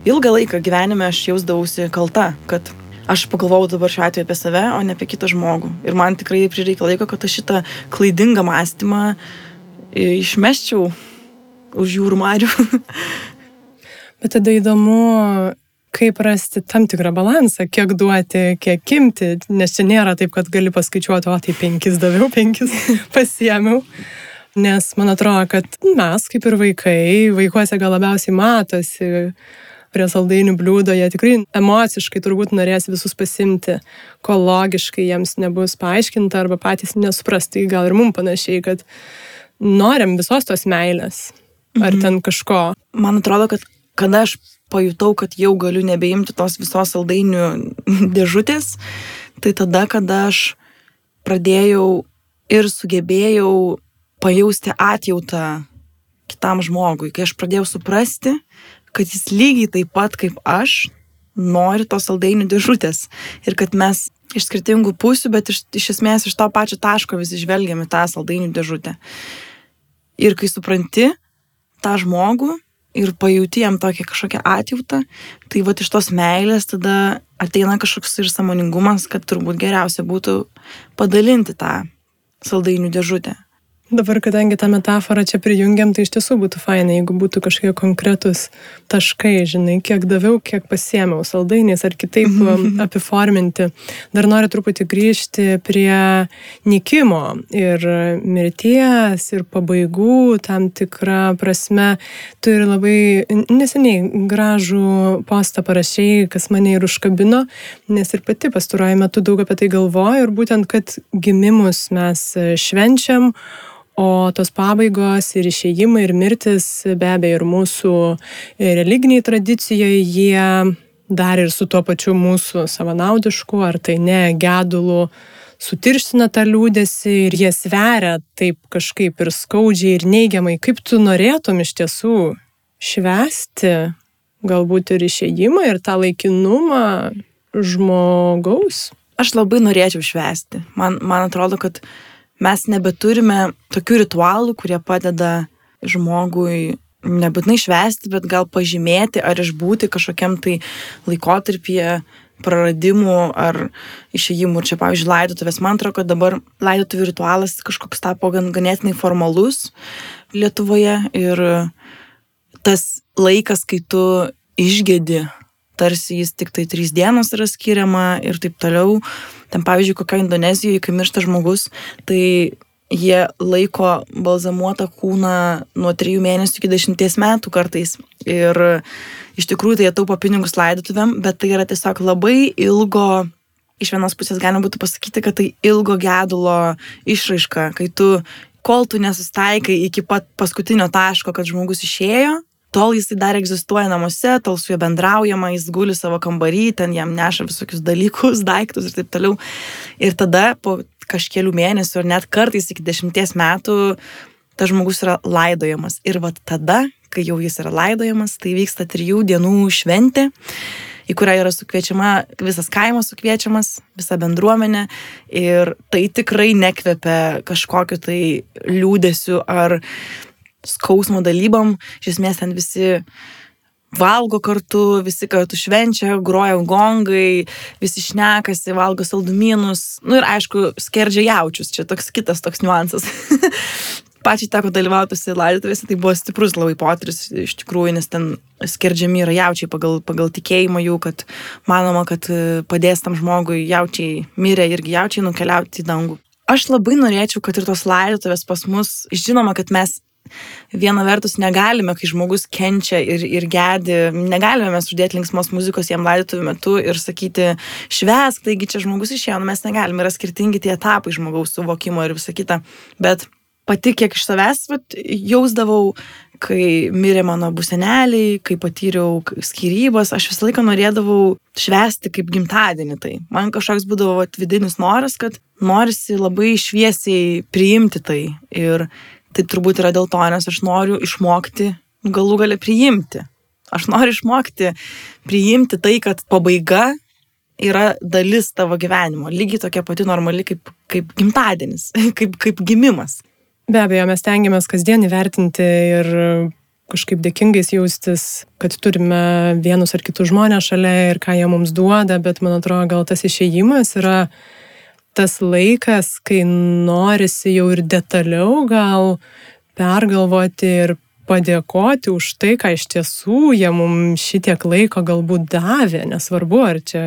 Ilgą laiką gyvenime aš jausdavausi kalta, kad aš pagalvojau dabar šiuo atveju apie save, o ne apie kitą žmogų. Ir man tikrai prireikia laiko, kad aš šitą klaidingą mąstymą išmeščiau už jūrų marių. (laughs) Bet tada įdomu, kaip rasti tam tikrą balansą, kiek duoti, kiek imti, nes čia nėra taip, kad gali paskaičiuoti, o tai penkis daviau, penkis (laughs) pasiemiau. Nes man atrodo, kad mes, kaip ir vaikai, vaikuose gal labiausiai matosi, prie saldainių bliūdo, jie tikrai emociškai turbūt norės visus pasimti, ko logiškai jiems nebus paaiškinta arba patys nesupras. Tai gal ir mums panašiai, kad norim visos tos meilės ar mhm. ten kažko. Man atrodo, kad kada aš pajutau, kad jau galiu nebeimti tos visos saldainių (laughs) dėžutės, tai tada, kada aš pradėjau ir sugebėjau pajausti atjautą kitam žmogui, kai aš pradėjau suprasti, kad jis lygiai taip pat kaip aš nori tos saldainių dėžutės. Ir kad mes iš skirtingų pusių, bet iš, iš esmės iš to pačio taško visi žvelgiame tą saldainių dėžutę. Ir kai supranti tą žmogų ir pajuti jam tokią kažkokią atjautą, tai va iš tos meilės tada ateina kažkoks ir samoningumas, kad turbūt geriausia būtų padalinti tą saldainių dėžutę. Dabar, kadangi tą metaforą čia prijungiam, tai iš tiesų būtų faina, jeigu būtų kažkokie konkretus taškai, žinai, kiek daviau, kiek pasiemiau saldainės ar kitaip um, apiforminti. Dar noriu truputį grįžti prie nikimo ir mirties ir pabaigų tam tikrą prasme. Tu ir labai neseniai gražų postą parašiai, kas mane ir užkabino, nes ir pati pastaruoju metu daug apie tai galvoju ir būtent, kad gimimus mes švenčiam, O tos pabaigos ir išėjimai ir mirtis, be abejo, ir mūsų religiniai tradicijoje, jie dar ir su tuo pačiu mūsų savanaudišku, ar tai ne, gedulu, sutirština tą liūdėsi ir jie sveria taip kažkaip ir skaudžiai ir neigiamai. Kaip tu norėtum iš tiesų švesti galbūt ir išėjimą ir tą laikinumą žmogaus? Aš labai norėčiau švesti. Man, man atrodo, kad mes nebeturime tokių ritualų, kurie padeda žmogui nebūtinai švesti, bet gal pažymėti ar išbūti kažkokiam tai laikotarpyje praradimų ar išėjimų. Ir čia, pavyzdžiui, laidotuvės, man atrodo, kad dabar laidotuvių ritualas kažkoks tapo gan ganėtinai formalus Lietuvoje ir tas laikas, kai tu išgėdi tarsi jis tik tai trys dienos yra skiriama ir taip toliau. Ten pavyzdžiui, kokia Indonezijoje, kai miršta žmogus, tai jie laiko balzamuotą kūną nuo 3 mėnesių iki 10 metų kartais. Ir iš tikrųjų tai jie taupo pinigus laidotuvėm, bet tai yra tiesiog labai ilgo, iš vienos pusės galima būtų pasakyti, kad tai ilgo gedulo išraiška, kai tu, kol tu nesustaikai iki pat paskutinio taško, kad žmogus išėjo, tol jisai dar egzistuoja namuose, tol su juo bendraujama, jis guli savo kambarį, ten jam neša visokius dalykus, daiktus ir taip toliau. Ir tada po kažkelių mėnesių ar net kartais iki dešimties metų tas žmogus yra laidojamas. Ir va tada, kai jau jis yra laidojamas, tai vyksta trijų dienų šventė į kurią yra sukviečiama, visas kaimas sukviečiamas, visa bendruomenė ir tai tikrai nekvepia kažkokiu tai liūdėsiu ar skausmo dalybom, iš esmės ten visi valgo kartu, visi kartu švenčia, groja gongai, visi šnekasi, valgo saldumynus, nu ir aišku, skerdžia jaučius, čia toks kitas toks niuansas. (laughs) Pačiai teko dalyvauti tose laidotuvėse, tai buvo stiprus labai potyris iš tikrųjų, nes ten skerdžiami yra jaučiai pagal, pagal tikėjimą jų, kad manoma, kad e, padės tam žmogui jaučiai mirė irgi jaučiai nukeliauti į dangų. Aš labai norėčiau, kad ir tos laidotuvės pas mus, žinoma, kad mes viena vertus negalime, kai žmogus kenčia ir, ir gedi, negalime mes uždėti linksmos muzikos jam laidotuvių metu ir sakyti, švesk, taigi čia žmogus išėjo, nu, mes negalime, yra skirtingi tie etapai žmogaus suvokimo ir visa kita. Bet pati kiek iš savęs vat, jausdavau, kai mirė mano buseneliai, kai patyriau skirybas, aš visą laiką norėdavau švesti kaip gimtadienį tai. Man kažkoks būdavo vat, vidinis noras, kad norisi labai šviesiai priimti tai. Ir tai turbūt yra dėl to, nes aš noriu išmokti galų galę priimti. Aš noriu išmokti priimti tai, kad pabaiga yra dalis tavo gyvenimo, lygiai tokia pati normali kaip, kaip gimtadienis, (laughs) kaip, kaip gimimas. Be abejo, mes tengiamės kasdien įvertinti ir kažkaip dėkingais jaustis, kad turime vienus ar kitus žmonės šalia ir ką jie mums duoda, bet man atrodo, gal tas išėjimas yra tas laikas, kai norisi jau ir detaliau gal pergalvoti ir padėkoti už tai, ką iš tiesų jie mums šitiek laiko galbūt davė, nesvarbu, ar čia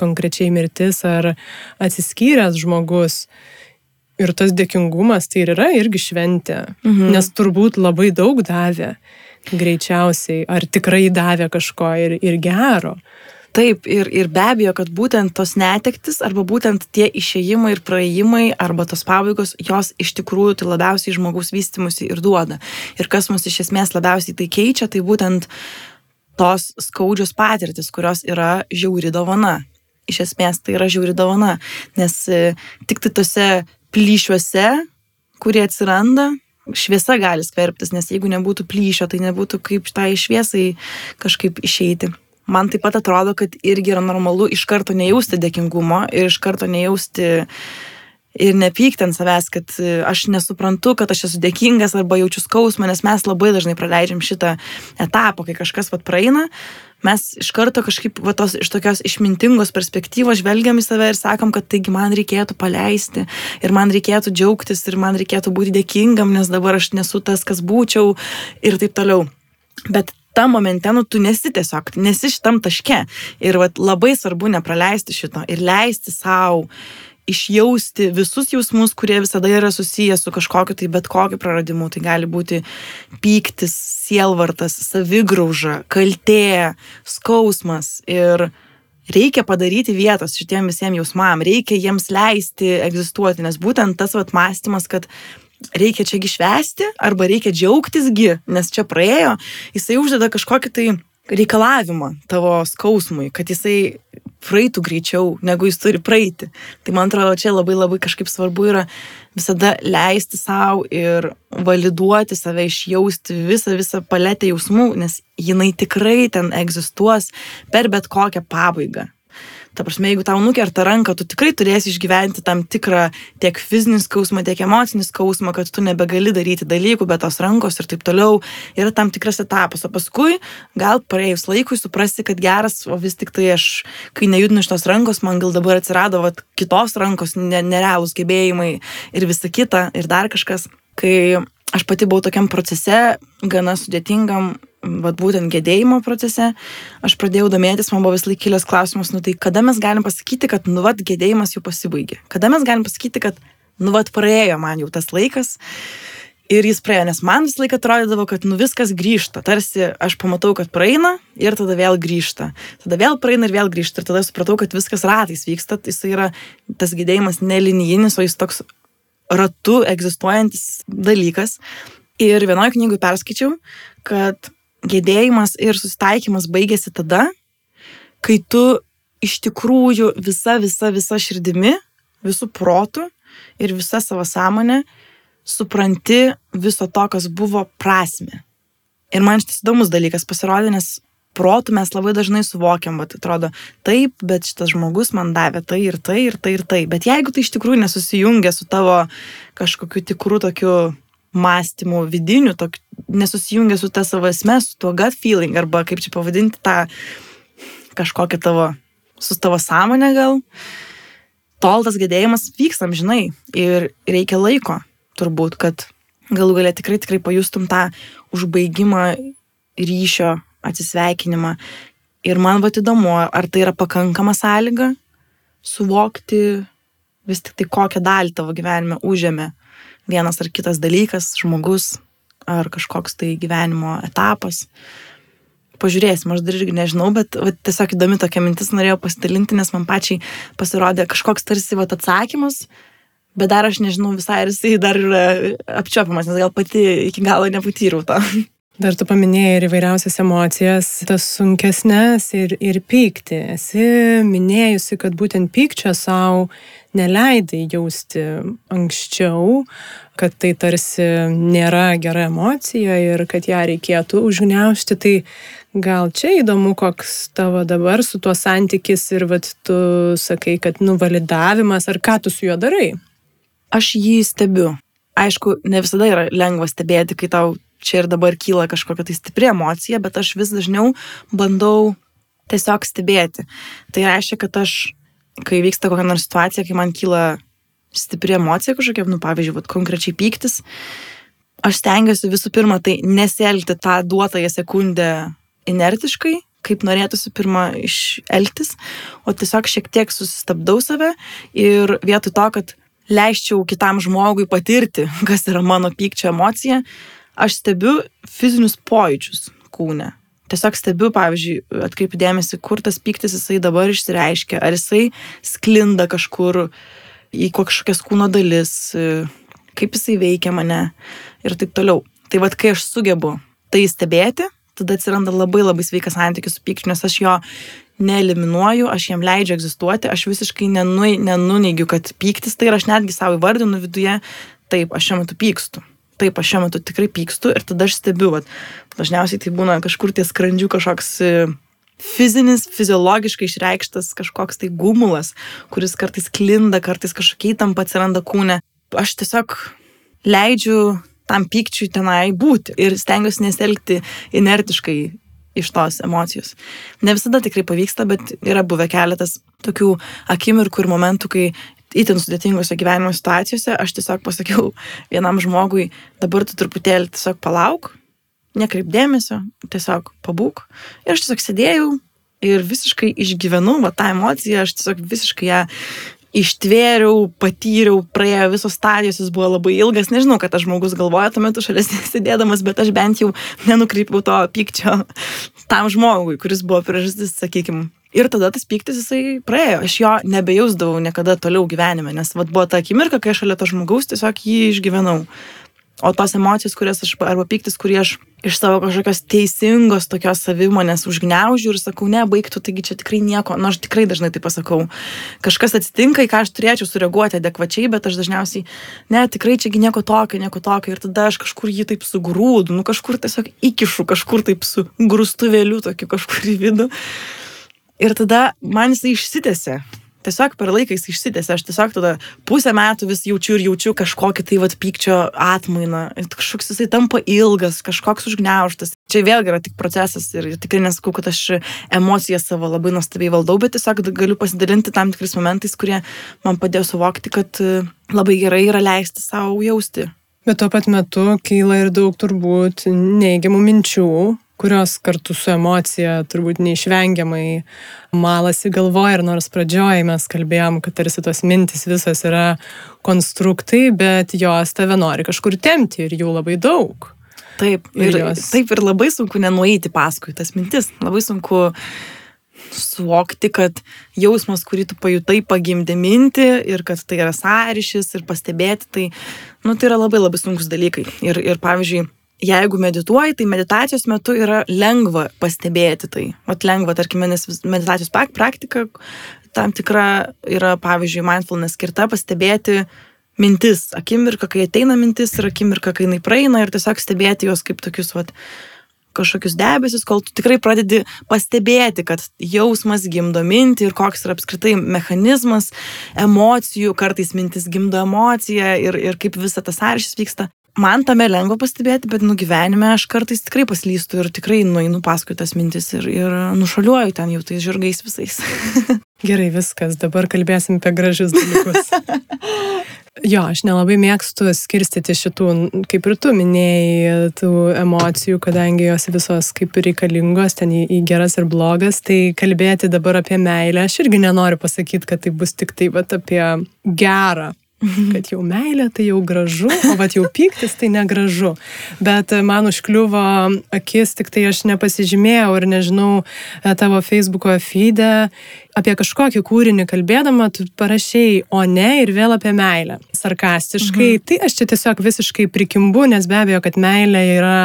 konkrečiai mirtis ar atsiskyręs žmogus. Ir tas dėkingumas tai ir yra irgi šventė, mhm. nes turbūt labai daug davė, greičiausiai, ar tikrai davė kažko ir, ir gero. Taip, ir, ir be abejo, kad būtent tos netektis arba būtent tie išėjimai ir praėjimai arba tos pabaigos, jos iš tikrųjų tai labiausiai žmogaus vystimusi ir duoda. Ir kas mus iš esmės labiausiai tai keičia, tai būtent tos skaudžios patirtis, kurios yra žiauri dovana. Iš esmės tai yra žiauri dovana, nes e, tik tai tose plyšiuose, kurie atsiranda, šviesa gali skverbtis, nes jeigu nebūtų plyšio, tai nebūtų kaip tai šviesai kažkaip išeiti man taip pat atrodo, kad irgi yra normalu iš karto nejausti dėkingumo ir iš karto nejausti ir nepykti ant savęs, kad e, aš nesuprantu, kad aš esu dėkingas arba jaučiu skausmą, nes mes labai dažnai praleidžiam šitą etapą, kai kažkas pat praeina, mes iš karto kažkaip va, tos, iš tokios išmintingos perspektyvos žvelgiam į save ir sakom, kad taigi man reikėtų paleisti ir man reikėtų džiaugtis ir man reikėtų būti dėkingam, nes dabar aš nesu tas, kas būčiau ir taip toliau. Bet tam momente, nu, tu nesi tiesiog, nesi šitam taške. Ir vat, labai svarbu nepraleisti šito ir leisti savo išjausti visus jausmus, kurie visada yra susiję su kažkokiu tai bet kokiu praradimu. Tai gali būti pyktis, sielvartas, savigrauža, kaltė, skausmas. Ir reikia padaryti vietos šitiem visiems jausmam, reikia jiems leisti egzistuoti, nes būtent tas vat mąstymas, kad reikia čiagi švesti arba reikia džiaugtisgi, nes čia praėjo, jisai uždeda kažkokį tai reikalavimą tavo skausmui, kad jisai praeitų greičiau, negu jis turi praeiti. Tai man atrodo, čia labai labai kažkaip svarbu yra visada leisti savo ir validuoti save, išjausti visą, visą paletę jausmų, nes jinai tikrai ten egzistuos per bet kokią pabaigą. Ta prasme, jeigu tau nukerta ranką, tu tikrai turėsi išgyventi tam tikrą tiek fizinį skausmą, tiek emocinį skausmą, kad tu nebegali daryti dalykų be tos rankos ir taip toliau. Yra tam tikras etapas, o paskui gal praėjus laikui suprasti, kad geras, o vis tik tai aš, kai nejudinu iš tos rankos, man gal dabar atsirado vat, kitos rankos, ne, nerealūs gebėjimai ir visa kita, ir dar kažkas. Kai aš pati buvau tokiam procese, gana sudėtingam, vat būtent gedėjimo procese, aš pradėjau domėtis, man buvo vis laik kilęs klausimas, nu tai kada mes galim pasakyti, kad nu vat gedėjimas jau pasibaigė? Kada mes galim pasakyti, kad nu vat praėjo man jau tas laikas ir jis praėjo, nes man vis laik atrodydavo, kad nu viskas grįžta, tarsi aš pamatau, kad praeina ir tada vėl grįžta, tada vėl praeina ir vėl grįžta ir tada supratau, kad viskas ratais vyksta, jis yra tas gedėjimas nelinijinis, o jis toks ratu egzistuojantis dalykas. Ir vienoje knygoje perskaičiau, kad gedėjimas ir susitaikymas baigėsi tada, kai tu iš tikrųjų visa, visa, visa širdimi, visų protų ir visa savo sąmonė supranti viso to, kas buvo prasme. Ir man šitas įdomus dalykas pasirodė, nes protų mes labai dažnai suvokiam, bet atrodo, taip, bet šitas žmogus man davė tai ir tai ir tai ir tai. Bet jeigu tai iš tikrųjų nesusijungia su tavo kažkokiu tikru tokiu mąstymu vidiniu, tok, nesusijungia su ta savo esme, su tuo gut feeling, arba kaip čia pavadinti tą kažkokią tavo, su tavo sąmonę gal, tol tas gedėjimas vyks amžinai ir reikia laiko, turbūt, kad galų galia tikrai tikrai pajustum tą užbaigimą ryšio, atsisveikinimą. Ir man va įdomu, ar tai yra pakankama sąlyga suvokti vis tik tai kokią dalį tavo gyvenime užėmė vienas ar kitas dalykas, žmogus ar kažkoks tai gyvenimo etapas. Pažiūrėsim, aš dar irgi nežinau, bet va, tiesiog įdomi tokia mintis norėjau pasidalinti, nes man pačiai pasirodė kažkoks tarsi va, atsakymas, bet dar aš nežinau visai, ar jisai dar yra apčiopiamas, nes gal pati iki galo nepatyriau to. Dar tu paminėjai ir įvairiausias emocijas, tas sunkesnės ir, ir pykti. Esi minėjusi, kad būtent pykčio savo neleidai jausti anksčiau, kad tai tarsi nėra gera emocija ir kad ją reikėtų užgniaužti. Tai gal čia įdomu, koks tavo dabar su tuo santykis ir vat, tu sakai, kad nuvalidavimas ar ką tu su juo darai? Aš jį stebiu. Aišku, ne visada yra lengva stebėti, kai tau čia ir dabar kyla kažkokia tai stipri emocija, bet aš vis dažniau bandau tiesiog stebėti. Tai reiškia, kad aš, kai vyksta kokia nors situacija, kai man kyla stipri emocija kažkokia, nu, pavyzdžiui, vat, konkrečiai pyktis, aš stengiuosi visų pirma tai nesielgti tą duotąją sekundę inertiškai, kaip norėtųsi pirmą išelgtis, o tiesiog šiek tiek susistabdau save ir vietoj to, kad leisčiau kitam žmogui patirti, kas yra mano pykčio emocija, aš stebiu fizinius pojūčius kūne. Tiesiog stebiu, pavyzdžiui, atkreipiu dėmesį, kur tas pyktis jisai dabar išsireiškia, ar jisai sklinda kažkur į kažkokias kūno dalis, kaip jisai veikia mane ir taip toliau. Tai vad, kai aš sugebu tai stebėti, tada atsiranda labai labai sveikas santykis su pykčiu, nes aš jo neeliminuoju, aš jam leidžiu egzistuoti, aš visiškai nenu, nenuneigiu, kad pyktis tai ir aš netgi savo įvardinu viduje, taip, aš šiuo metu pykstu taip, aš šiuo metu tikrai pykstu ir tada aš stebiu, vat, dažniausiai tai būna kažkur ties skrandžių kažkoks e, fizinis, fiziologiškai išreikštas kažkoks tai gumulas, kuris kartais klinda, kartais kažkokia įtampa atsiranda kūne. Aš tiesiog leidžiu tam pykčiui tenai būti ir stengiuosi neselgti inertiškai iš tos emocijos. Ne visada tikrai pavyksta, bet yra buvę keletas tokių akimirkų ir momentų, kai itin sudėtingose gyvenimo situacijose aš tiesiog pasakiau vienam žmogui, dabar tu truputėlį tiesiog palauk, nekreip dėmesio, tiesiog pabūk. Ir aš tiesiog sėdėjau ir visiškai išgyvenau va, tą emociją, aš tiesiog visiškai ją ištvėriau, patyriau, praėjo visos stadijos, jis buvo labai ilgas, nežinau, kad tas žmogus galvoja tuo metu šalia (laughs) sėdėdamas, bet aš bent jau nenukreipiau to pykčio tam žmogui, kuris buvo priežastis, sakykime, Ir tada tas pyktis jisai praėjo, aš jo nebejausdavau niekada toliau gyvenime, nes vat, buvo ta akimirka, kai aš šalia to žmogaus tiesiog jį išgyvenau. O tos emocijos, kurias aš, arba pyktis, kurį aš iš savo kažkokios teisingos tokios savimonės užgneužiu ir sakau, ne, baigtų, taigi čia tikrai nieko, nors nu, tikrai dažnai tai pasakau. Kažkas atsitinka, į ką aš turėčiau sureaguoti adekvačiai, bet aš dažniausiai, ne, tikrai čiagi nieko tokio, nieko tokio. Ir tada aš kažkur jį taip sugrūdu, nu kažkur tiesiog įkišu, kažkur taip su grūstuvėliu, tokiu kažkur į vidų. Ir tada man jisai išsitėsi. Tiesiog per laiką jis išsitėsi, aš tiesiog tada pusę metų vis jaučiu ir jaučiu kažkokį tai vad pykčio atmainą. Kažkoks jisai tampa ilgas, kažkoks užgneuštas. Čia vėlgi yra tik procesas ir tikrai nesakau, kad aš emocijas savo labai nuostabiai valdau, bet tiesiog galiu pasidalinti tam tikrais momentais, kurie man padėjo suvokti, kad e, labai gerai yra leisti savo jausti. Bet tuo pat metu kyla ir daug turbūt neigiamų minčių, kurios kartu su emocija turbūt neišvengiamai malasi galvoje ir nors pradžioje mes kalbėjom, kad tarsi tos mintis visos yra konstruktai, bet jos tave nori kažkur temti ir jų labai daug. Taip, ir, ir jos... taip ir labai sunku nenueiti paskui tas mintis, labai sunku suvokti, kad jausmas, kurį tu pajutai, pagimdė mintį ir kad tai yra sąryšis ir pastebėti, tai, nu, tai yra labai labai sunkus dalykai. Ir, ir pavyzdžiui, jeigu medituoji, tai meditacijos metu yra lengva pastebėti tai. Vat lengva, tarkime, nes meditacijos praktika tam tikra yra, pavyzdžiui, mindfulness skirta pastebėti mintis, akimirką, kai ateina mintis ir akimirką, kai jinai praeina ir tiesiog stebėti jos kaip tokius, vat, kažkokius debesis, kol tu tikrai pradedi pastebėti, kad jausmas gimdo mintį ir koks yra apskritai mechanizmas emocijų, kartais mintis gimdo emociją ir, ir kaip visa tas sąryšis vyksta man tame lengva pastebėti, bet nu gyvenime aš kartais tikrai paslystu ir tikrai nueinu paskui tas mintis ir, ir nušaliuoju ten jau tais žirgais visais. (laughs) Gerai, viskas, dabar kalbėsim apie gražius dalykus. (laughs) Jo, aš nelabai mėgstu skirstyti šitų, kaip ir tu minėjai, tų emocijų, kadangi jos visos kaip ir reikalingos, ten į, į geras ir blogas, tai kalbėti dabar apie meilę, aš irgi nenoriu pasakyti, kad tai bus tik tai vat, apie gerą (laughs) kad jau meilė tai jau gražu, o vat jau pyktis tai negražu. Bet man užkliuvo akis, tik tai aš nepasižymėjau ir nežinau e, tavo Facebook'o feedą apie kažkokį kūrinį kalbėdama, tu parašiai, o ne ir vėl apie meilę. Sarkastiškai, mhm. tai aš čia tiesiog visiškai prikimbu, nes be abejo, kad meilė yra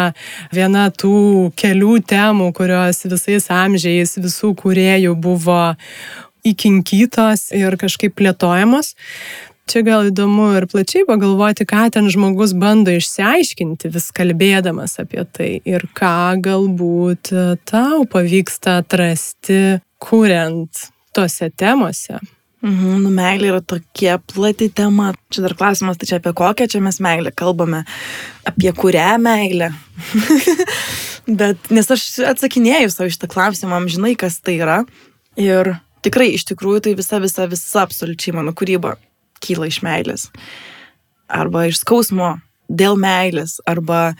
viena tų kelių temų, kurios visais amžiais visų kuriejų buvo įkinkytos ir kažkaip plėtojamos čia gal įdomu ir plačiai pagalvoti, ką ten žmogus bando išsiaiškinti, vis kalbėdamas apie tai ir ką galbūt e, tau pavyksta atrasti, kuriant tose temose. Mhm, nu, meilė yra tokia plati tema. Čia dar klausimas, tai čia apie kokią čia mes meilę kalbame, apie kurią meilę. (laughs) Bet, nes aš atsakinėjau savo šitą klausimą, žinai, kas tai yra. Ir tikrai, iš tikrųjų, tai visa, visa, visa absoliučiai mano kūryba kyla iš meilės. Arba iš skausmo dėl meilės, arba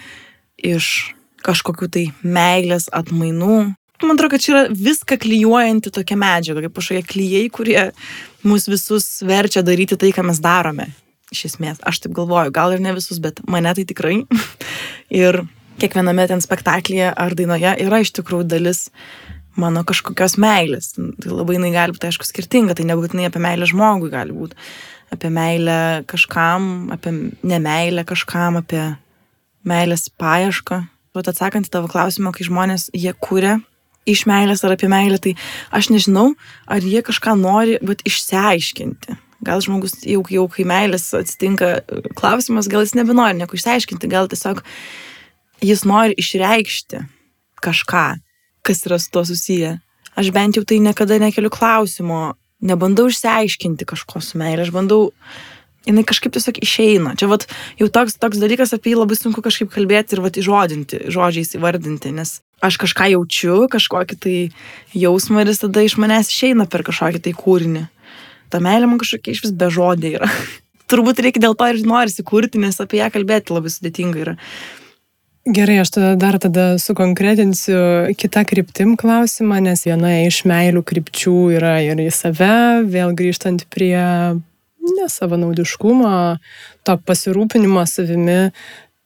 iš kažkokių tai meilės atmainų. Man atrodo, kad čia yra viską klyjuojanti tokia medžiaga, kaip kažkokie klyjei, kurie mus visus verčia daryti tai, ką mes darome. Iš esmės, aš taip galvoju, gal ir ne visus, bet mane tai tikrai. (laughs) ir kiekviename ten spektaklyje ar dainoje yra iš tikrųjų dalis mano kažkokios meilės. Tai labai jinai gali būti, aišku, skirtinga, tai nebūtinai apie meilę žmogui gali būti apie meilę kažkam, apie nemailę kažkam, apie meilės paiešką. Vat atsakant į tavo klausimą, kai žmonės jie kūrė iš meilės ar apie meilę, tai aš nežinau, ar jie kažką nori, bet išsiaiškinti. Gal žmogus jau, jau kai meilės atsitinka klausimas, gal jis nebenori nieko išsiaiškinti, gal tiesiog jis nori išreikšti kažką, kas yra su to susiję. Aš bent jau tai niekada nekeliu klausimo, nebandau išsiaiškinti kažko su meilė, aš bandau, jinai kažkaip tiesiog išeina. Čia vat, jau toks, toks dalykas apie jį labai sunku kažkaip kalbėti ir vat, įžodinti, žodžiais įvardinti, nes aš kažką jaučiu, kažkokį tai jausmą ir jis tada iš manęs išeina per kažkokį tai kūrinį. Ta meilė man kažkokia iš vis be žodė yra. (laughs) Turbūt reikia dėl to ir norisi kurti, nes apie ją kalbėti labai sudėtinga yra. Gerai, aš tada dar tada sukonkretinsiu kitą kryptim klausimą, nes viena iš meilių krypčių yra ir į save, vėl grįžtant prie nesavanaudiškumo, to pasirūpinimo savimi.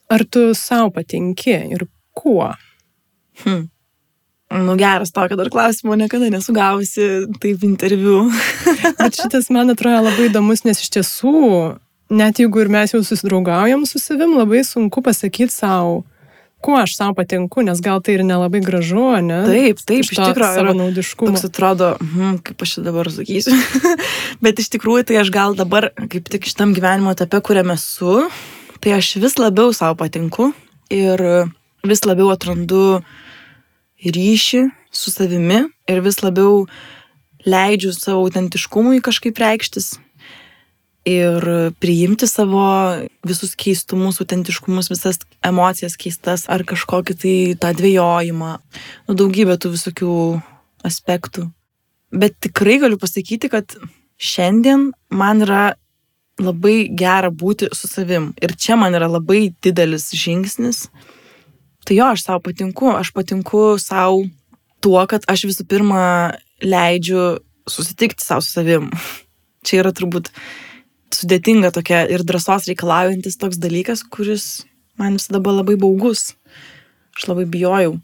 Ar tu savo patinki ir kuo? Hmm. Nu geras tokio dar klausimo niekada nesugavusi taip interviu. (laughs) Bet šitas man atrodo labai įdomus, nes iš tiesų, net jeigu ir mes jau susidraugaujam su savim, labai sunku pasakyti savo kuo aš savo patinku, nes gal tai ir nelabai gražu, ne? Taip, taip, iš, iš tikrųjų. Savo naudiškumo. Toks atrodo, hm, kaip aš dabar sakysiu. (laughs) Bet iš tikrųjų tai aš gal dabar, kaip tik šitam gyvenimo etape, kuriame esu, tai aš vis labiau savo patinku ir vis labiau atrandu ryšį su savimi ir vis labiau leidžiu savo autentiškumui kažkaip reikštis ir priimti savo visus keistumus, autentiškumus, visas emocijas keistas ar kažkokį tai tą dvėjojimą, nu, daugybę tų visokių aspektų. Bet tikrai galiu pasakyti, kad šiandien man yra labai gera būti su savim. Ir čia man yra labai didelis žingsnis. Tai jo, aš savo patinku, aš patinku savo tuo, kad aš visų pirma leidžiu susitikti savo su savim. (laughs) Čia yra turbūt sudėtinga tokia ir drąsos reikalaujantis toks dalykas, kuris man visada buvo labai baugus. Aš labai bijojau.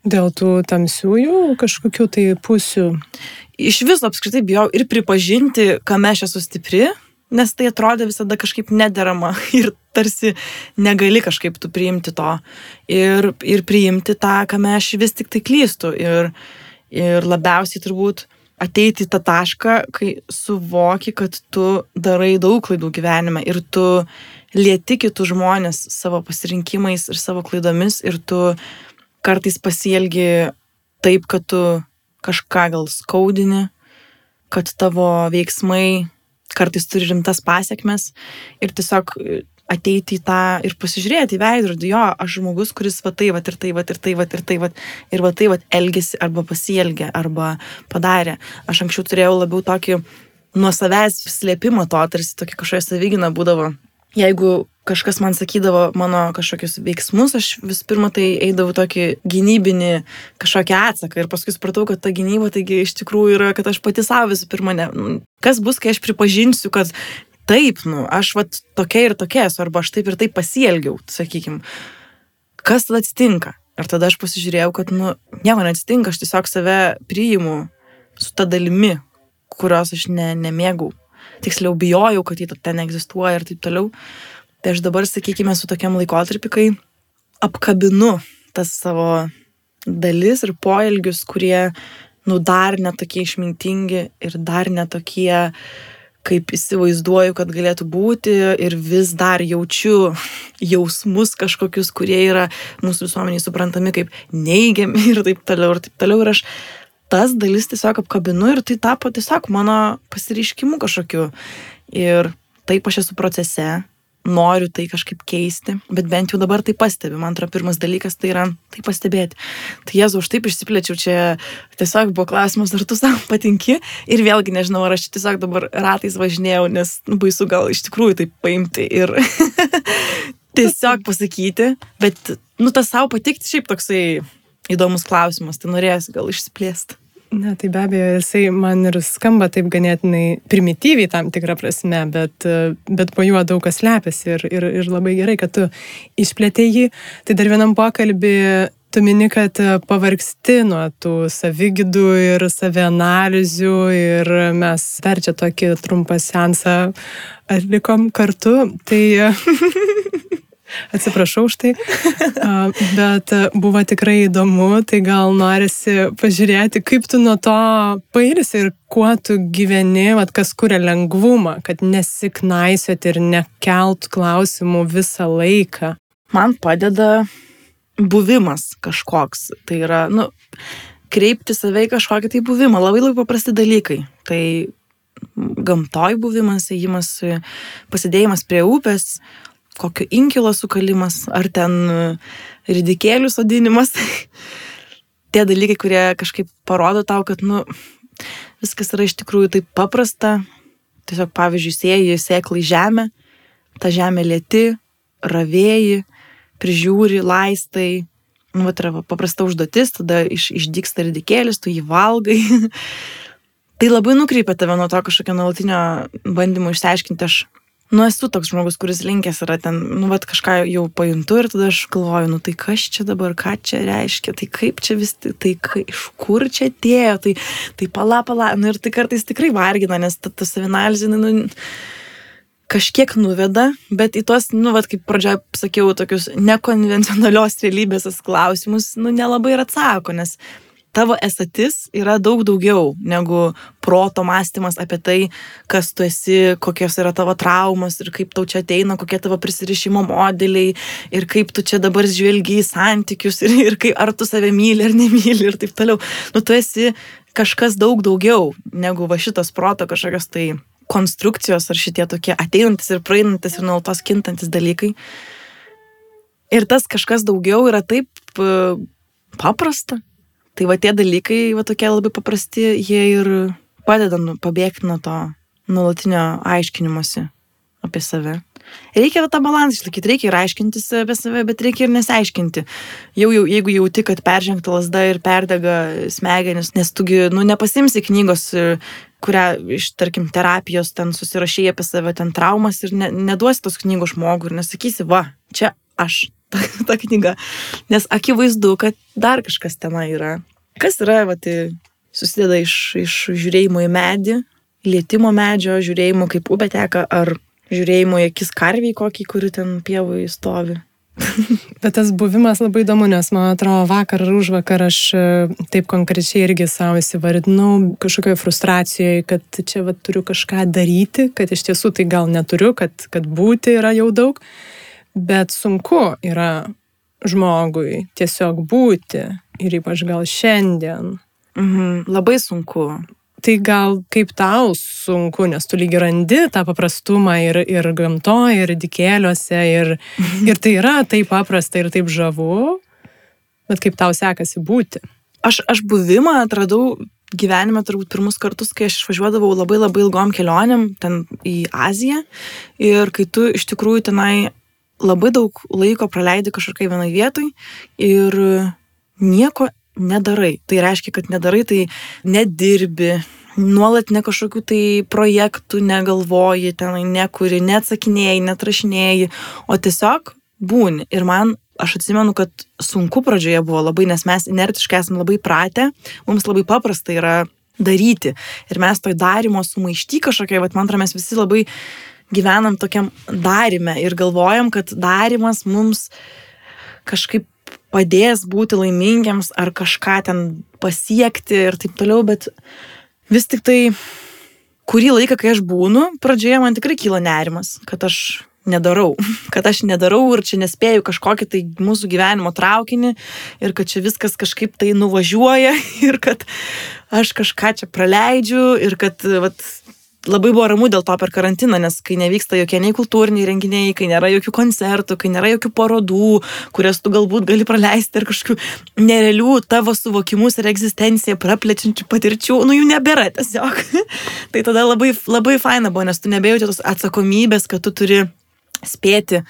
Dėl tų tamsiųjų kažkokių tai pusių. Iš viso apskritai bijau ir pripažinti, kame aš esu stipri, nes tai atrodė visada kažkaip nederama (laughs) ir tarsi negali kažkaip tu priimti to ir, ir priimti tą, kame aš vis tik tai klystu. Ir, ir labiausiai turbūt ateiti į tą tašką, kai suvoki, kad tu darai daug klaidų gyvenime ir tu lieti kitus žmonės savo pasirinkimais ir savo klaidomis ir tu kartais pasielgi taip, kad tu kažką gal skaudini, kad tavo veiksmai kartais turi rimtas pasiekmes ir tiesiog ateiti į tą ir pasižiūrėti į veidrodį, jo, aš žmogus, kuris va tai, va ir tai, va ir tai, va ir tai, va ir va tai, va elgesi arba pasielgė arba padarė. Aš anksčiau turėjau labiau tokį nuo savęs slėpimą to, tarsi tokia kažkokia savigina būdavo. Jeigu kažkas man sakydavo mano kažkokius veiksmus, aš vis pirma tai eidavau tokį gynybinį kažkokį atsaką ir paskui supratau, kad ta gynyba taigi iš tikrųjų yra, kad aš pati savo visų pirma ne. Kas bus, kai aš pripažinsiu, kad taip, nu, aš vat tokia ir tokia esu, arba aš taip ir taip pasielgiau, sakykim, kas tada atsitinka? Ir tada aš pasižiūrėjau, kad, nu, nieko neatsitinka, aš tiesiog save priimu su ta dalimi, kurios aš ne, nemėgau. Tiksliau bijojau, kad ji ten egzistuoja ir taip toliau. Tai aš dabar, sakykime, su tokiam laikotarpiu, kai apkabinu tas savo dalis ir poelgius, kurie, nu, dar netokie išmintingi ir dar netokie uh, kaip įsivaizduoju, kad galėtų būti ir vis dar jaučiu jausmus kažkokius, kurie yra mūsų visuomeniai suprantami kaip neigiami ir taip toliau ir taip toliau. Ir aš tas dalis tiesiog apkabinu ir tai tapo tiesiog mano pasireiškimu kažkokiu. Ir taip aš esu procese, noriu tai kažkaip keisti, bet bent jau dabar tai pastebiu. Man atrodo, pirmas dalykas tai yra tai pastebėti. Tai Jėzu, už taip išsiplėčiau, čia tiesiog buvo klausimas, ar tu savo (laughs) patinki. Ir vėlgi nežinau, ar aš tiesiog dabar ratais važinėjau, nes nu, baisu gal iš tikrųjų tai paimti ir (laughs) tiesiog pasakyti. Bet, nu, tas savo patikti šiaip toksai įdomus klausimas, tai norėsiu gal išsiplėsti. Ne, tai be abejo, jisai man ir skamba taip ganėtinai primityviai tam tikrą prasme, bet, bet po juo daug kas lepiasi ir, ir, ir labai gerai, kad tu išplėtė jį. Tai dar vienam pokalbį tu mini, kad pavargsti nuo tų savigydų ir savianalizių ir mes dar čia tokį trumpą sensą atlikom kartu. Tai (laughs) Atsiprašau už tai, bet buvo tikrai įdomu, tai gal norisi pažiūrėti, kaip tu nuo to pailsi ir kuo tu gyveni, vat, kas kuria lengvumą, kad nesiknaisiot ir nekelt klausimų visą laiką. Man padeda buvimas kažkoks. Tai yra, nu, kreipti save į kažkokį tai buvimą. Labai labai paprasti dalykai. Tai gamtoj buvimas, ėjimas, pasidėjimas prie upės, kokio inkilo sukalimas, ar ten e, ridikėlių sodinimas. (laughs) Tie dalykai, kurie kažkaip parodo tau, kad, nu, viskas yra iš tikrųjų taip paprasta. Tiesiog, pavyzdžiui, sėjai sėklai žemę, ta žemė lėti, ravėjai, prižiūri, laistai. Nu, va, yra paprasta užduotis, tada iš, išdyksta ridikėlis, tu jį valgai. (laughs) tai labai nukreipia tave nuo to kažkokio nuolatinio bandymo išsiaiškinti, aš nu esu toks žmogus, kuris linkęs yra ten, nu, bet kažką jau pajuntu ir tada aš galvoju, nu tai kas čia dabar, ką čia reiškia, tai kaip čia vis, tai, kai, iš kur čia atėjo, tai, tai pala, pala, nu ir tai kartais tikrai vargina, nes ta, ta savinalizė, nu, kažkiek nuveda, bet į tuos, nu, vad, kaip pradžioje sakiau, tokius nekonvencionalios realybės klausimus, nu, nelabai ir atsako, nes tavo esatis yra daug daugiau negu proto mąstymas apie tai, kas tu esi, kokios yra tavo traumas ir kaip tau čia ateina, kokie tavo prisirišimo modeliai ir kaip tu čia dabar žvelgi į santykius ir, ir kaip, ar tu save myli ar nemyli ir taip toliau. Nu, tu esi kažkas daug daugiau negu va šitos proto kažkokios tai konstrukcijos ar šitie tokie ateinantis ir praeinantis ir nuolatos kintantis dalykai. Ir tas kažkas daugiau yra taip uh, paprasta, Tai va tie dalykai, va tokie labai paprasti, jie ir padeda nu, pabėgti nuo to nuolatinio aiškinimuose apie save. Reikia tą balansą išlaikyti, reikia ir aiškintis apie save, bet reikia ir nesiaiškinti. Jau, jau jeigu jauti, kad peržengta lasda ir perdega smegenis, nes tugi, nu, nepasimsi knygos, kurią iš, tarkim, terapijos ten susirašai apie save, ten traumas ir ne, neduosi tos knygos žmogui ir nesakysi, va, čia aš, (laughs) ta, ta knyga. Nes akivaizdu, kad dar kažkas tenai yra. Kas yra, va, tai susideda iš, iš žiūrėjimo į medį, lietimo medžio, žiūrėjimo kaip upė teka, ar žiūrėjimo į akis karviai kokį, kuri ten pievui stovi. (laughs) Bet tas buvimas labai įdomu, nes man atrodo, vakar ar už vakar aš e, taip konkrečiai irgi savo įsivardinau kažkokioje frustracijoje, kad čia va, turiu kažką daryti, kad iš tiesų tai gal neturiu, kad, kad būti yra jau daug bet sunku yra žmogui tiesiog būti ir ypač gal šiandien. Mhm, labai sunku. Tai gal kaip tau sunku, nes tu lygi randi tą paprastumą ir, ir gamtoje, ir dikėliuose, ir, mhm. ir tai yra taip paprasta ir taip žavu, bet kaip tau sekasi būti? Aš, aš buvimą atradau gyvenime turbūt pirmus kartus, kai aš išvažiuodavau labai labai ilgom kelionėm ten į Aziją ir kai tu iš tikrųjų tenai labai daug laiko praleidi kažkokiai vienai vietai ir nieko nedarai. Tai reiškia, kad nedarai, tai nedirbi, nuolat ne kažkokių tai projektų negalvoji, tenai nekuri, neatsakinėjai, netrašinėjai, o tiesiog būni. Ir man aš atsimenu, kad sunku pradžioje buvo labai, nes mes inertiškai esame labai pratę, mums labai paprasta yra daryti. Ir mes toj darimo sumaišty kažkokiai, bet man atrodo, mes visi labai gyvenam tokiam darime ir galvojam, kad darimas mums kažkaip padės būti laimingiams ar kažką ten pasiekti ir taip toliau, bet vis tik tai kurį laiką, kai aš būnu, pradžioje man tikrai kyla nerimas, kad aš nedarau, (laughs) kad aš nedarau ir čia nespėju kažkokį tai mūsų gyvenimo traukinį ir kad čia viskas kažkaip tai nuvažiuoja (laughs) ir kad aš kažką čia praleidžiu ir kad vat, labai buvo ramu dėl to per karantiną, nes kai nevyksta jokie nei kultūriniai renginiai, kai nėra jokių koncertų, kai nėra jokių parodų, kurias tu galbūt gali praleisti ir kažkokių nerealių tavo suvokimus ir egzistenciją praplečiančių patirčių, nu jų nebėra tiesiog. (laughs) tai tada labai, labai faina buvo, nes tu nebejauti tos atsakomybės, kad tu turi spėti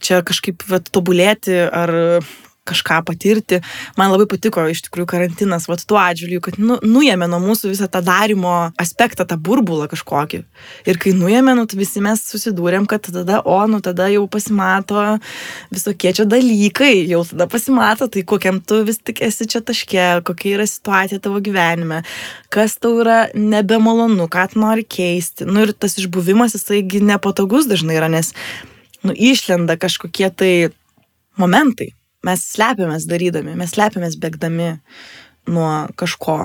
čia kažkaip vat, tobulėti ar kažką patirti. Man labai patiko iš tikrųjų karantinas, vat tuo atžvilgiu, kad nu, nuėmė nuo mūsų visą tą darimo aspektą, tą burbulą kažkokį. Ir kai nuėmė, nu, visi mes susidūrėm, kad tada, o, nu, tada jau pasimato visokie čia dalykai, jau tada pasimato, tai kokiam tu vis tik esi čia taške, kokia yra situacija tavo gyvenime, kas tau yra nebemalonu, ką tu nori keisti. Nu, ir tas išbuvimas, jisaigi nepatogus dažnai yra, nes, nu, išlenda kažkokie tai momentai mes slepiamės darydami, mes slepiamės bėgdami nuo kažko.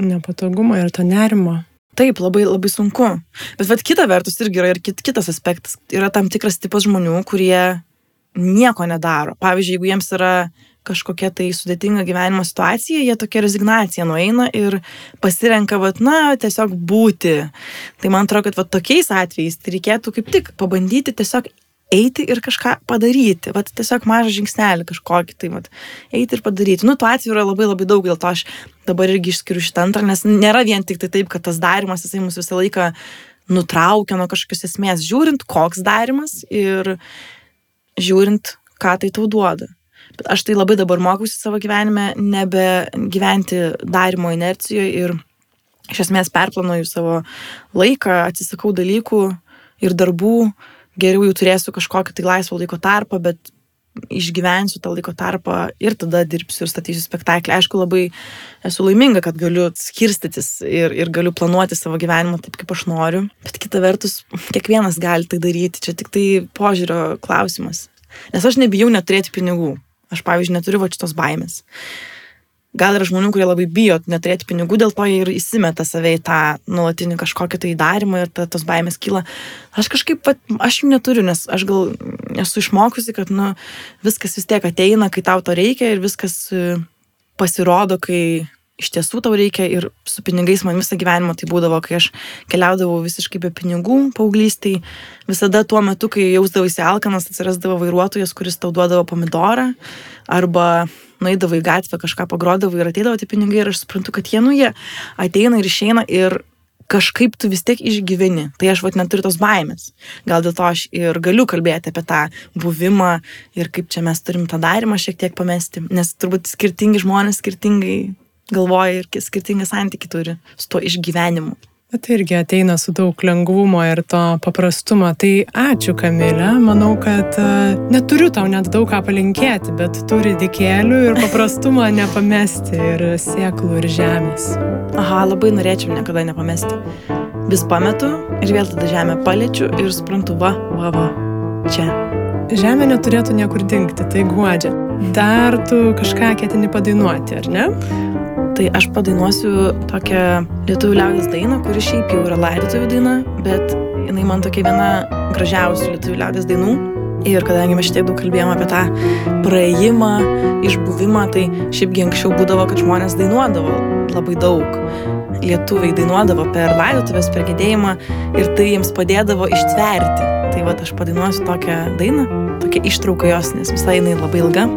Nepatogumo ir to nerimo. Taip, labai, labai sunku. Bet vad kita vertus irgi yra ir kit, kitas aspektas. Yra tam tikras tipas žmonių, kurie nieko nedaro. Pavyzdžiui, jeigu jiems yra kažkokia tai sudėtinga gyvenimo situacija, jie tokia rezignacija nueina ir pasirenka, vat, na, tiesiog būti. Tai man atrodo, kad vat, tokiais atvejais tai reikėtų kaip tik pabandyti tiesiog eiti ir kažką padaryti. Vat tiesiog mažą žingsnelį kažkokį, tai vat, eiti ir padaryti. Nu, tų atvejų yra labai labai daug, dėl to aš dabar irgi išskiriu šitą antrą, nes nėra vien tik tai taip, kad tas darimas, jisai mus visą laiką nutraukia nuo kažkokios esmės, žiūrint, koks darimas ir žiūrint, ką tai tau duoda. Bet aš tai labai dabar mokusi savo gyvenime nebe gyventi darimo inercijoje ir iš esmės perplanuoju savo laiką, atsisakau dalykų ir darbų, geriau jau turėsiu kažkokį tai laisvo laiko tarpą, bet išgyvensiu tą laiko tarpą ir tada dirbsiu ir statysiu spektaklį. Aišku, labai esu laiminga, kad galiu skirstytis ir, ir galiu planuoti savo gyvenimą taip, kaip aš noriu. Bet kita vertus, kiekvienas gali tai daryti, čia tik tai požiūrio klausimas. Nes aš nebijau neturėti pinigų. Aš, pavyzdžiui, neturiu va šitos baimės. Gal yra žmonių, kurie labai bijo neturėti pinigų, dėl to jie ir įsimeta save į tą nuolatinį kažkokį tai darimą ir ta, tos baimės kyla. Aš kažkaip, pat, aš jų neturiu, nes aš gal esu išmokusi, kad nu, viskas vis tiek ateina, kai tau to reikia ir viskas e, pasirodo, kai iš tiesų tau reikia ir su pinigais man visą gyvenimą tai būdavo, kai aš keliaudavau visiškai be pinigų paauglystai, visada tuo metu, kai jausdavausi alkanas, atsirasdavo vairuotojas, kuris tau duodavo pomidorą arba nueidavo į gatvę, kažką pagrodavo ir ateidavo tie pinigai ir aš suprantu, kad jie, nu, jie ateina ir išeina ir kažkaip tu vis tiek išgyveni. Tai aš vat neturiu tos baimės. Gal dėl to aš ir galiu kalbėti apie tą buvimą ir kaip čia mes turim tą darimą šiek tiek pamesti. Nes turbūt skirtingi žmonės skirtingai galvoja ir skirtingą santykį turi su tuo išgyvenimu. Bet tai irgi ateina su daug lengvumo ir to paprastumo. Tai ačiū, Kamilė. Manau, kad uh, neturiu tau net daug ką palinkėti, bet turi dikėlių ir paprastumą nepamesti ir sėklų ir žemės. Aha, labai norėčiau niekada nepamesti. Vis pametu ir vėl tada žemę paliečiu ir suprantu, va, va, va, čia. Žemė neturėtų niekur dingti, tai guodžia. Dar tu kažką ketini padainuoti, ar ne? Tai aš padainuosiu tokią lietuvių liaudės dainą, kuri šiaip jau yra laidotuvių daina, bet jinai man tokia viena gražiausių lietuvių liaudės dainų. Ir kadangi mes šitiek daug kalbėjome apie tą praėjimą, išbuvimą, tai šiaipgi anksčiau būdavo, kad žmonės dainuodavo labai daug. lietuviai dainuodavo per laidotuvės, per gedėjimą ir tai jiems padėdavo ištverti. Tai va, aš padainuosiu tokią dainą, tokią ištrauką jos, nes visai jinai labai ilga.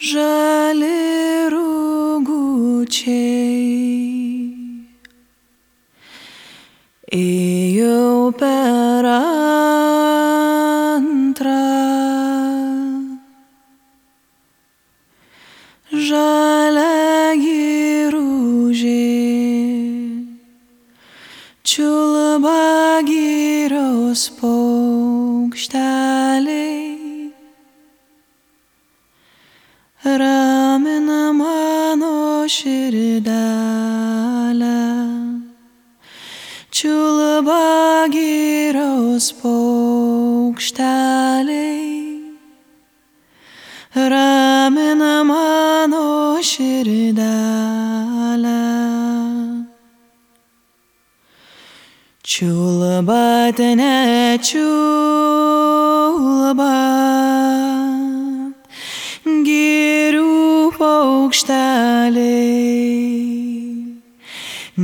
Žali rūgučiai. Ėjau per antrą. Žalia giružė, čiulba girios paukšteliai, širdelę. Čiulba girios paukšteliai, ramina mano širdelę. Čiulba ten čiulba, girių paukšteliai,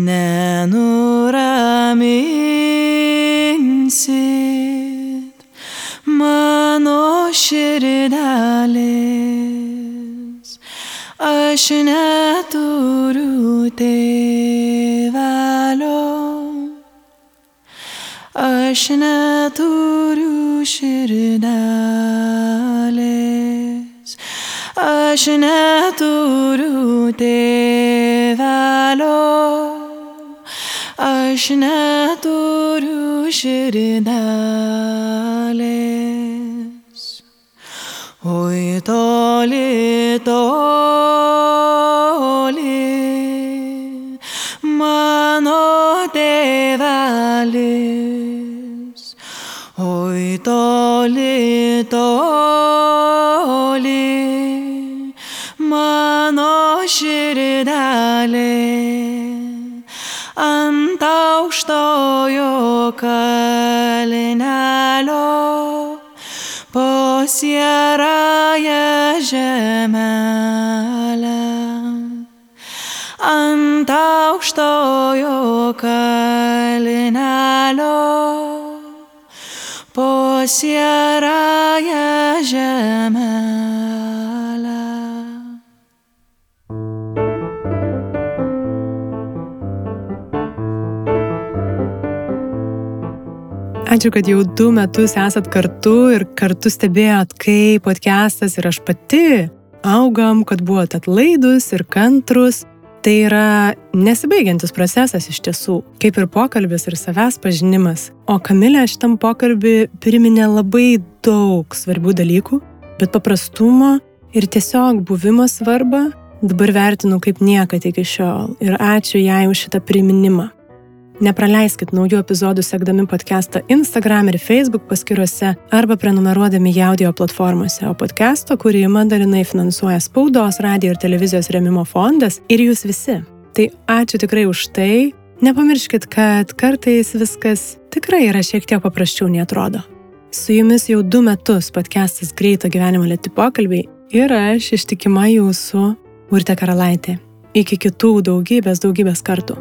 nenuraminsit mano širdelės. Aš neturiu tėvelio, aš neturiu širdelės, aš neturiu tėvelio, aš neturiu širdelės. Oi toli, toli, mano tėvelis. Oi toli, toli, mano širdelė. Ant aukštojo kalnelio po sierąją žemelę. Ant aukštojo kalnelio po sierąją žemelę. Ačiū, kad jau du metus esat kartu ir kartu stebėjot, kaip podcastas ir aš pati augam, kad buvot atlaidus ir kantrus. Tai yra nesibaigiantis procesas iš tiesų, kaip ir pokalbis ir savęs pažinimas. O Kamilė šitam pokalbį priminė labai daug svarbių dalykų, bet paprastumo ir tiesiog buvimo svarbą dabar vertinu kaip niekad iki šiol. Ir ačiū jai už šitą priminimą. Nepraleiskit naujų epizodų sekdami podcastą Instagram ir Facebook paskiruose arba prenumeruodami į audio platformose, o podcast'o kūrimą dalinai finansuoja spaudos, radio ir televizijos remimo fondas ir jūs visi. Tai ačiū tikrai už tai. Nepamirškit, kad kartais viskas tikrai yra šiek tiek paprasčiau nei atrodo. Su jumis jau du metus podcastas Greito gyvenimo lėti pokalbiai ir aš ištikima jūsų Urte Karalaitė. Iki kitų daugybės, daugybės kartų.